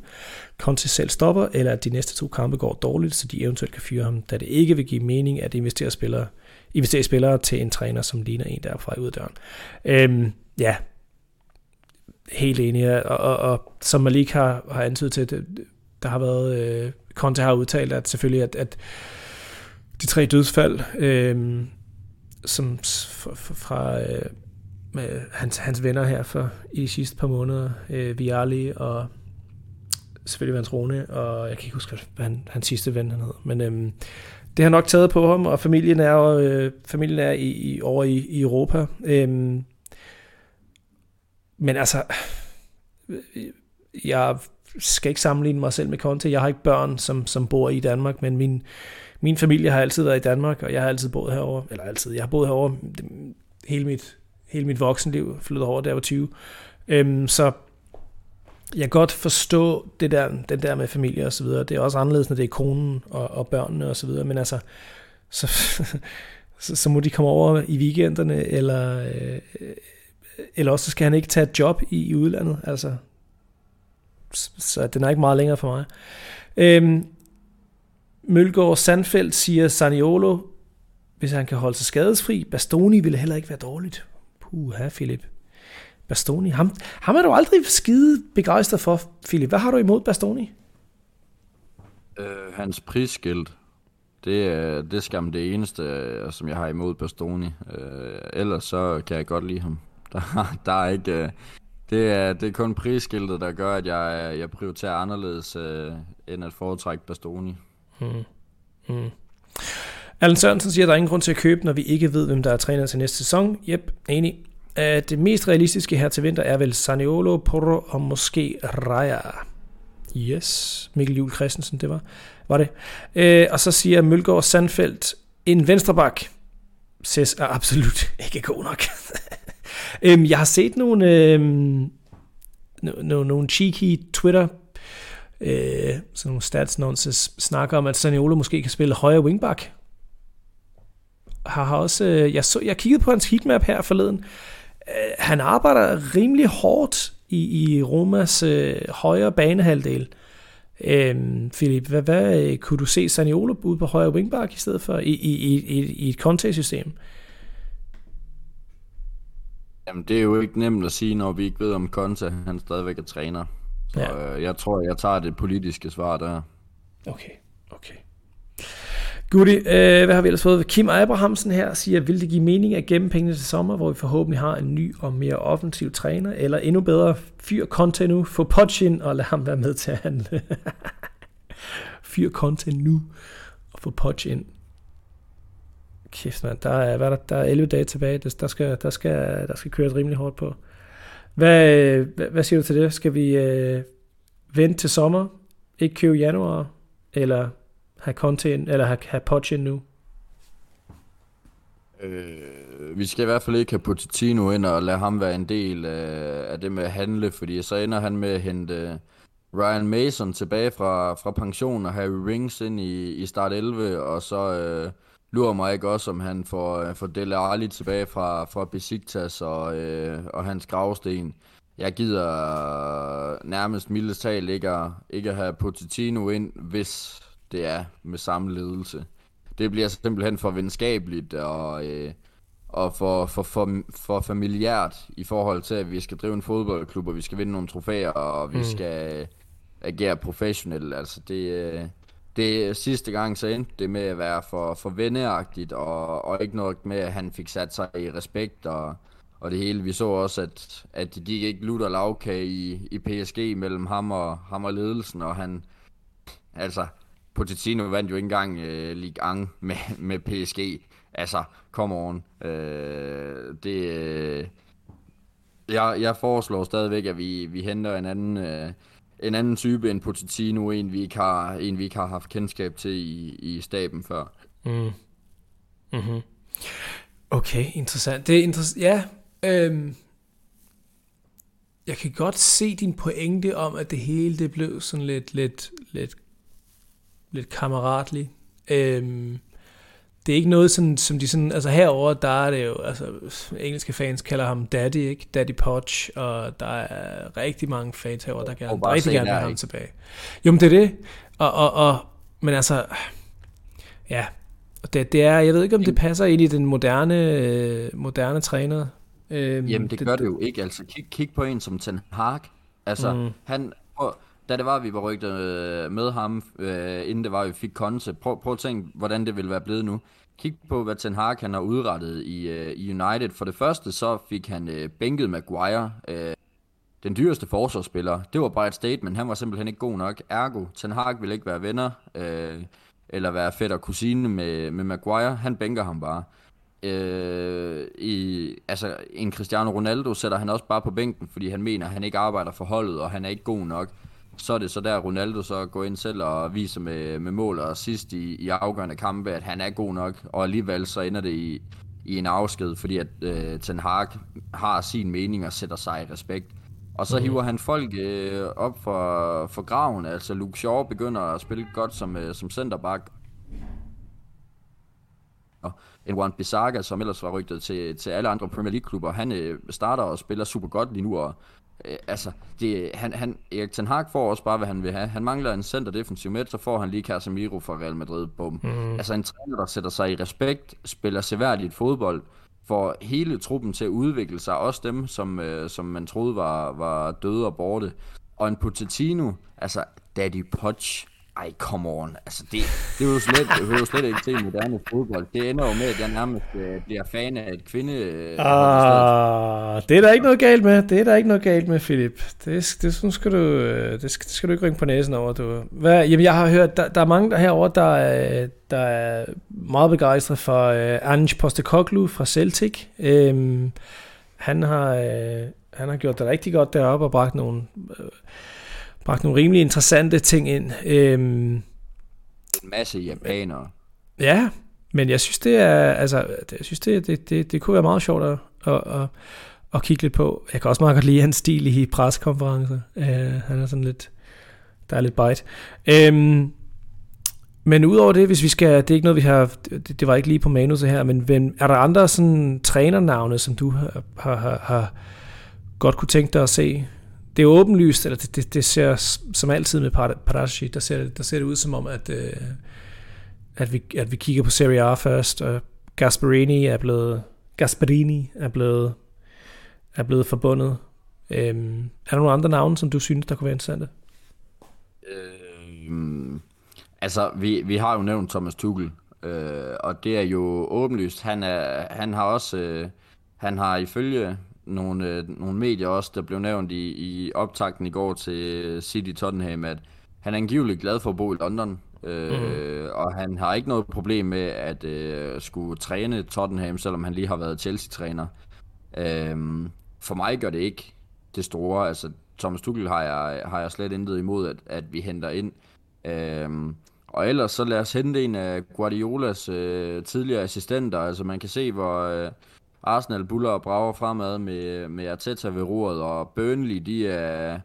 Conte selv stopper, eller at de næste to kampe går dårligt, så de eventuelt kan fyre ham, da det ikke vil give mening at investere spillere, investere spillere til en træner, som ligner en, der er fra. Øhm, ja, helt enig. Og, og, og som Malik har, har antydet til, det, der har været, øh, Conte har udtalt, at selvfølgelig, at, at de tre dødsfald, øh, som fra, fra øh, med hans, hans venner her for i de sidste par måneder, øh, Viali og selvfølgelig Vans Rune, og jeg kan ikke huske, hvad han, hans sidste ven han hed, men øh, det har nok taget på ham, og familien er, øh, familien er i, i, over i, i Europa. Øhm, men altså, øh, jeg skal ikke sammenligne mig selv med Conte. Jeg har ikke børn, som, som bor i Danmark, men min, min familie har altid været i Danmark, og jeg har altid boet herover, eller altid, jeg har boet herover mm, hele mit, hele mit voksenliv, flyttet over, da jeg var 20. Øhm, så jeg kan godt forstå det der, den der med familie og så videre. Det er også anderledes, når det er konen og, og børnene og så videre, men altså, så, så, så må de komme over i weekenderne, eller, øh, eller også skal han ikke tage et job i, i udlandet, altså. Så, den er ikke meget længere for mig. Øhm, Mølgaard Sandfeldt siger Saniolo, hvis han kan holde sig skadesfri. Bastoni ville heller ikke være dårligt. Puha, Philip. Bastoni, ham, ham er du aldrig skide begejstret for, Philip. Hvad har du imod Bastoni? Øh, hans prisskilt. Det er, det er skam det eneste, øh, som jeg har imod Bastoni. Øh, ellers så kan jeg godt lide ham. Der, der er ikke... Øh, det er, det er kun prisskiltet, der gør, at jeg, jeg prioriterer anderledes, øh, end at foretrække Bastoni. Hmm. Hmm. Allen Sørensen siger, at der er ingen grund til at købe, når vi ikke ved, hvem der er træner til næste sæson. Jep, enig. Det mest realistiske her til vinter er vel Saniolo, Porro og måske Raja. Yes, Mikkel Juhl Christensen, det var, var det. Øh, og så siger Mølgaard Sandfeldt, en venstrebak. Ses er absolut ikke god nok. øhm, jeg har set nogle, øhm, no, nogle cheeky Twitter øh, sådan nogle stats nonsense snakker om, at Saniolo måske kan spille højre wingback. Har, har også, øh, jeg, så, jeg kiggede på hans heatmap her forleden. Øh, han arbejder rimelig hårdt i, i Romas øh, højre banehalvdel. Øh, Philip, hvad, hvad kunne du se Saniolo ude på højre wingback i stedet for i, i, i, i et Conte-system? Jamen, det er jo ikke nemt at sige, når vi ikke ved, om Conte han stadigvæk er træner. Så ja. øh, jeg tror, jeg tager det politiske svar der. Okay. Goodie, øh, hvad har vi ellers fået? Kim Abrahamsen her siger, vil det give mening at gemme pengene til sommer, hvor vi forhåbentlig har en ny og mere offensiv træner, eller endnu bedre, fyr content nu, få Pochin og lad ham være med til at handle. fyr content nu og få Pochin. Kæft mand, der er, hvad der, der er 11 dage tilbage, der skal, der skal, der skal køres rimelig hårdt på. Hvad, hvad, hvad siger du til det? Skal vi øh, vente til sommer, ikke købe januar, eller have content, eller have, have Poch nu? Øh, vi skal i hvert fald ikke have Pochettino ind og lade ham være en del af, af det med at handle, fordi så ender han med at hente øh, Ryan Mason tilbage fra, fra pension og Harry Rings ind i, i start 11, og så øh, lurer mig ikke også, om han får, øh, får Dele Alli tilbage fra, fra Besiktas og, øh, og hans gravsten. Jeg gider nærmest mildest talt ikke at, ikke at have Pochettino ind, hvis det er med samme ledelse. Det bliver simpelthen for venskabeligt og, øh, og for, for, for, for familiært i forhold til, at vi skal drive en fodboldklub, og vi skal vinde nogle trofæer, og vi mm. skal agere professionelt. Altså det, øh, det sidste gang så endte det med at være for, for venneagtigt, og, og ikke noget med, at han fik sat sig i respekt og, og det hele. Vi så også, at, at de gik ikke lutter lavkage i, i PSG mellem ham og, ham og ledelsen, og han, altså, Pochettino vandt jo ikke engang øh, Ligue 1 med, med PSG. Altså, come on. Øh, det, øh, jeg, jeg foreslår stadigvæk, at vi, vi henter en anden, øh, en anden type end Pochettino, en vi ikke har, en vi ikke har haft kendskab til i, i staben før. Mm. Mm-hmm. Okay, interessant. Det er interessant. Ja, øhm, jeg kan godt se din pointe om, at det hele det blev sådan lidt, lidt, lidt, lidt kammeratligt. Øhm, det er ikke noget, sådan, som de sådan, altså herover der er det jo, altså engelske fans kalder ham Daddy, ikke? Daddy Poch, og der er rigtig mange fans herover der gerne, rigtig gerne vil have ham tilbage. Jo, men det er det, og, og, og men altså, ja, det, det er, jeg ved ikke, om det passer ind i den moderne, øh, moderne træner. Øhm, Jamen, det, det gør det jo ikke, altså kig, kig på en som Ten Hag, altså mm. han, da det var, vi var rygtet øh, med ham, øh, inden det var, vi fik Conte. Prøv, prøv at tænke, hvordan det ville være blevet nu. Kig på, hvad Ten Hag han har udrettet i, øh, i United. For det første, så fik han øh, bænket Maguire. Øh, den dyreste forsvarsspiller. Det var bare et statement. Han var simpelthen ikke god nok. Ergo, Ten Hag ville ikke være venner, øh, eller være fætter kusine med, med Maguire. Han bænker ham bare. Øh, i, altså, en Cristiano Ronaldo sætter han også bare på bænken, fordi han mener, at han ikke arbejder for holdet, og han er ikke god nok så er det så der Ronaldo så går ind selv og viser med, med mål og sidst i, i afgørende kampe, at han er god nok, og alligevel så ender det i, i en afsked, fordi at øh, Ten Hag har sin mening og sætter sig i respekt. Og så mm. hiver han folk øh, op for, for graven, altså Luke Shaw begynder at spille godt som, øh, som centerback. Og en Juan Bissaka, som ellers var rygtet til, til alle andre Premier League-klubber, han øh, starter og spiller super godt lige nu, og øh, altså, det, han, han, Erik Ten Hag får også bare, hvad han vil have. Han mangler en center defensiv midt, så får han lige Casemiro fra Real Madrid. Bum. Mm. Altså en træner, der sætter sig i respekt, spiller seværdigt fodbold, får hele truppen til at udvikle sig, også dem, som, øh, som man troede var, var døde og borte. Og en Pochettino, altså Daddy Poch, ej, come on. Altså, det, det, er jo slet, det er jo slet ikke til moderne fodbold. Det ender jo med, at jeg nærmest øh, bliver fan af et kvinde... Øh, ah, det er der ikke noget galt med. Det er der ikke noget galt med, Philip. Det, det, nu skal du, øh, det, skal, det skal du ikke ringe på næsen over. Du. Hvad, jamen, jeg har hørt, der, der er mange der herovre, der er, der er meget begejstret for uh, Ange Postecoglou fra Celtic. Um, han, har, uh, han har gjort det rigtig godt deroppe og bragt nogle... Uh, bragt nogle rimelig interessante ting ind. Øhm, en masse japanere. Ja, men jeg synes, det er, altså, jeg synes, det, det, det, det kunne være meget sjovt at, at, at, at kigge lidt på. Jeg kan også meget godt lide hans stil i preskonferencer. Uh, han er sådan lidt, der er lidt bite. Øhm, men udover det, hvis vi skal, det er ikke noget, vi har, det, det var ikke lige på manuset her, men, men er der andre sådan trænernavne, som du har, har, har, har godt kunne tænke dig at se det er åbenlyst, eller det, det, det ser som altid med Paratici, der ser, der ser det ud som om, at, øh, at, vi, at vi kigger på Serie A først, og Gasparini er blevet, Gasparini er blevet, er blevet forbundet. Øhm, er der nogle andre navne, som du synes, der kunne være interessante? Øhm, altså, vi, vi har jo nævnt Thomas Tuchel, øh, og det er jo åbenlyst. Han, er, han har også, øh, han har ifølge nogle, øh, nogle medier også, der blev nævnt i, i optakten i går til City Tottenham, at han er angiveligt glad for at bo i London, øh, mm. og han har ikke noget problem med at øh, skulle træne Tottenham, selvom han lige har været Chelsea-træner. Øh, for mig gør det ikke det store. Altså, Thomas Tuchel har jeg, har jeg slet intet imod, at, at vi henter ind. Øh, og ellers så lad os hente en af Guardiolas øh, tidligere assistenter. Altså man kan se, hvor... Øh, Arsenal buller og brager fremad med, med Arteta ved roret, og Burnley, de er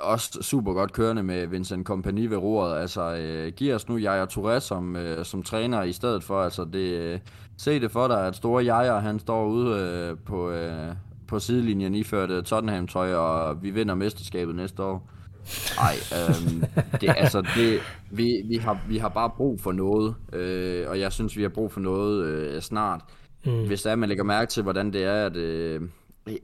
også super godt kørende med Vincent Kompany ved roret. Altså, øh, giv os nu Jaja Touré som, øh, som træner i stedet for. Altså, det, øh, se det for dig, at store Jaja, han står ude øh, på, øh, på sidelinjen iført øh, Tottenham-tøj, og vi vinder mesterskabet næste år. Nej, øhm, det, altså det, vi, vi, har, vi har bare brug for noget, øh, og jeg synes, vi har brug for noget øh, snart mm. hvis der er, man lægger mærke til, hvordan det er, at øh,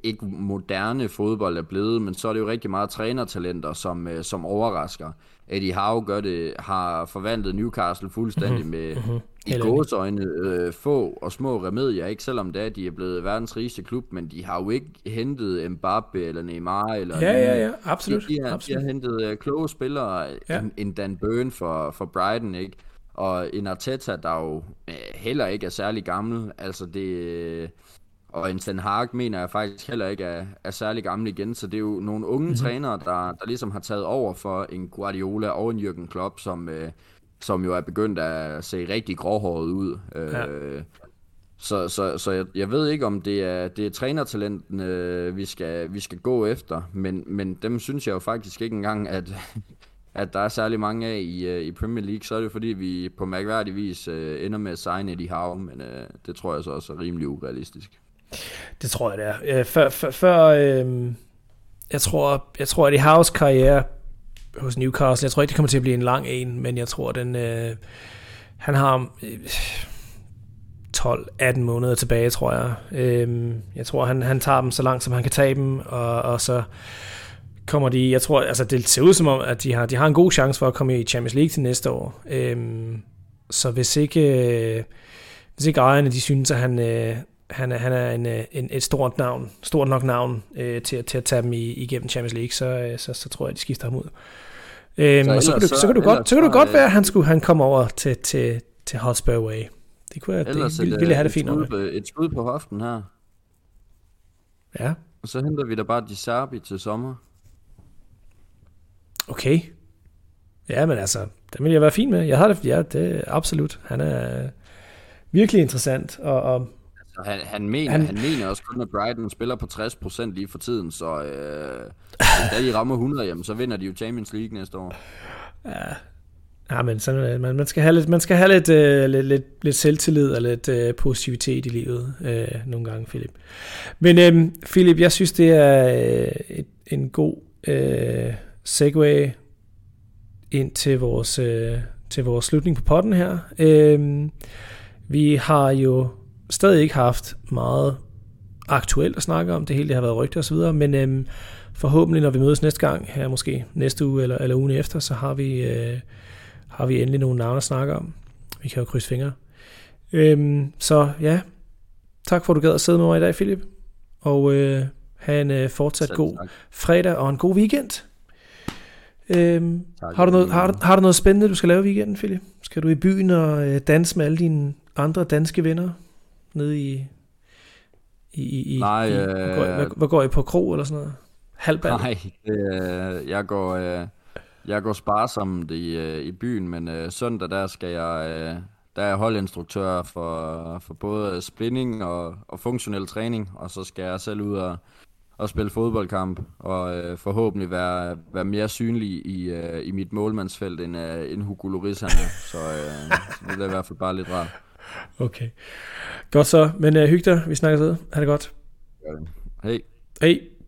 ikke moderne fodbold er blevet, men så er det jo rigtig meget trænertalenter, som, øh, som overrasker. Eddie Howe gør det, har forvandlet Newcastle fuldstændig mm-hmm. med mm-hmm. i gåsøjne øh, få og små remedier, ikke selvom det er, de er blevet verdens rigeste klub, men de har jo ikke hentet Mbappe eller Neymar eller Ja, ja, ja, absolut. De, de, har, absolut. de har hentet øh, kloge spillere, ja. en, en Dan Burn for, for Brighton, ikke? Og en Arteta, der jo øh, heller ikke er særlig gammel, altså det... Øh, og en Ten Hag mener jeg faktisk heller ikke er, er særlig gammel igen, så det er jo nogle unge mm-hmm. trænere, der, der ligesom har taget over for en Guardiola og en Jürgen Klopp, som, øh, som jo er begyndt at se rigtig gråhåret ud. Ja. Øh, så, så, så jeg, jeg ved ikke, om det er, det er trænertalenten, øh, vi, skal, vi skal gå efter, men, men dem synes jeg jo faktisk ikke engang, at, at der er særlig mange af i, øh, i Premier League, så er det fordi, vi på mærkværdig vis øh, ender med at signe Eddie Howe, men øh, det tror jeg så også er rimelig urealistisk. Det tror jeg, det er. Øh, før, før, før øh, jeg, tror, jeg tror, at i House karriere hos Newcastle, jeg tror ikke, det kommer til at blive en lang en, men jeg tror, den, øh, han har øh, 12-18 måneder tilbage, tror jeg. Øh, jeg tror, han, han tager dem så langt, som han kan tage dem, og, og så kommer de, jeg tror, altså det ser ud som om, at de har, de har en god chance for at komme i Champions League til næste år. Øh, så hvis ikke, øh, hvis ikke ejerne de synes, at han, øh, han er, han er en, øh, en, et stort navn, stort nok navn øh, til, til at tage dem i, igennem Champions League, så, øh, så, så tror jeg, de skifter ham ud. Øhm, så, og så, kan du, så, så, kan du godt, så kan du godt være, at han skulle han komme over til, til, til Hotspur Way. Det kunne jeg, det, ville, ville have det fint nok. Et skud på hoften her. Ja. Og så henter vi da bare de Serbi til sommer. Okay. Ja, men altså, det vil jeg være fint med. Jeg har det, ja, det er absolut. Han er virkelig interessant, og, og Altså, han, han, mener, han... han mener også kun, at Brighton spiller på 60% lige for tiden, så øh, hvis de rammer 100, jamen, så vinder de jo Champions League næste år. Ja, ja men sådan, øh, man, man skal have lidt, man skal have lidt, øh, lidt, lidt, lidt selvtillid og lidt øh, positivitet i livet øh, nogle gange, Philip. Men øh, Philip, jeg synes, det er øh, et, en god øh, segue ind til vores, øh, til vores slutning på potten her. Øh, vi har jo stadig ikke haft meget aktuelt at snakke om. Det hele det har været rygter videre, men øhm, forhåbentlig, når vi mødes næste gang, her måske næste uge eller, eller ugen efter, så har vi, øh, har vi endelig nogle navne at snakke om. Vi kan jo krydse fingre. Øhm, så ja, tak for at du gad at sidde med mig i dag, Philip. Og øh, have en øh, fortsat Selv god tak. fredag og en god weekend. Øhm, tak, har, du noget, har, har du noget spændende, du skal lave i weekenden, Philip? Skal du i byen og øh, danse med alle dine andre danske venner? nede i... i, i Nej, i, øh, går, hvad, hvad går I på kro eller sådan noget? Halvbal? Nej, øh, jeg går... Øh, jeg går sparsomt i, øh, i byen, men øh, søndag der skal jeg, øh, der er holdinstruktør for, for både spinning og, og funktionel træning, og så skal jeg selv ud og, og spille fodboldkamp, og øh, forhåbentlig være, være mere synlig i, øh, i mit målmandsfelt end, øh, end Hugo Lloris så, øh, så det er i hvert fald bare lidt rart. Okay. Godt så, men uh, hyg dig. Vi snakkes ved. Ha' det godt. Hej. Hej.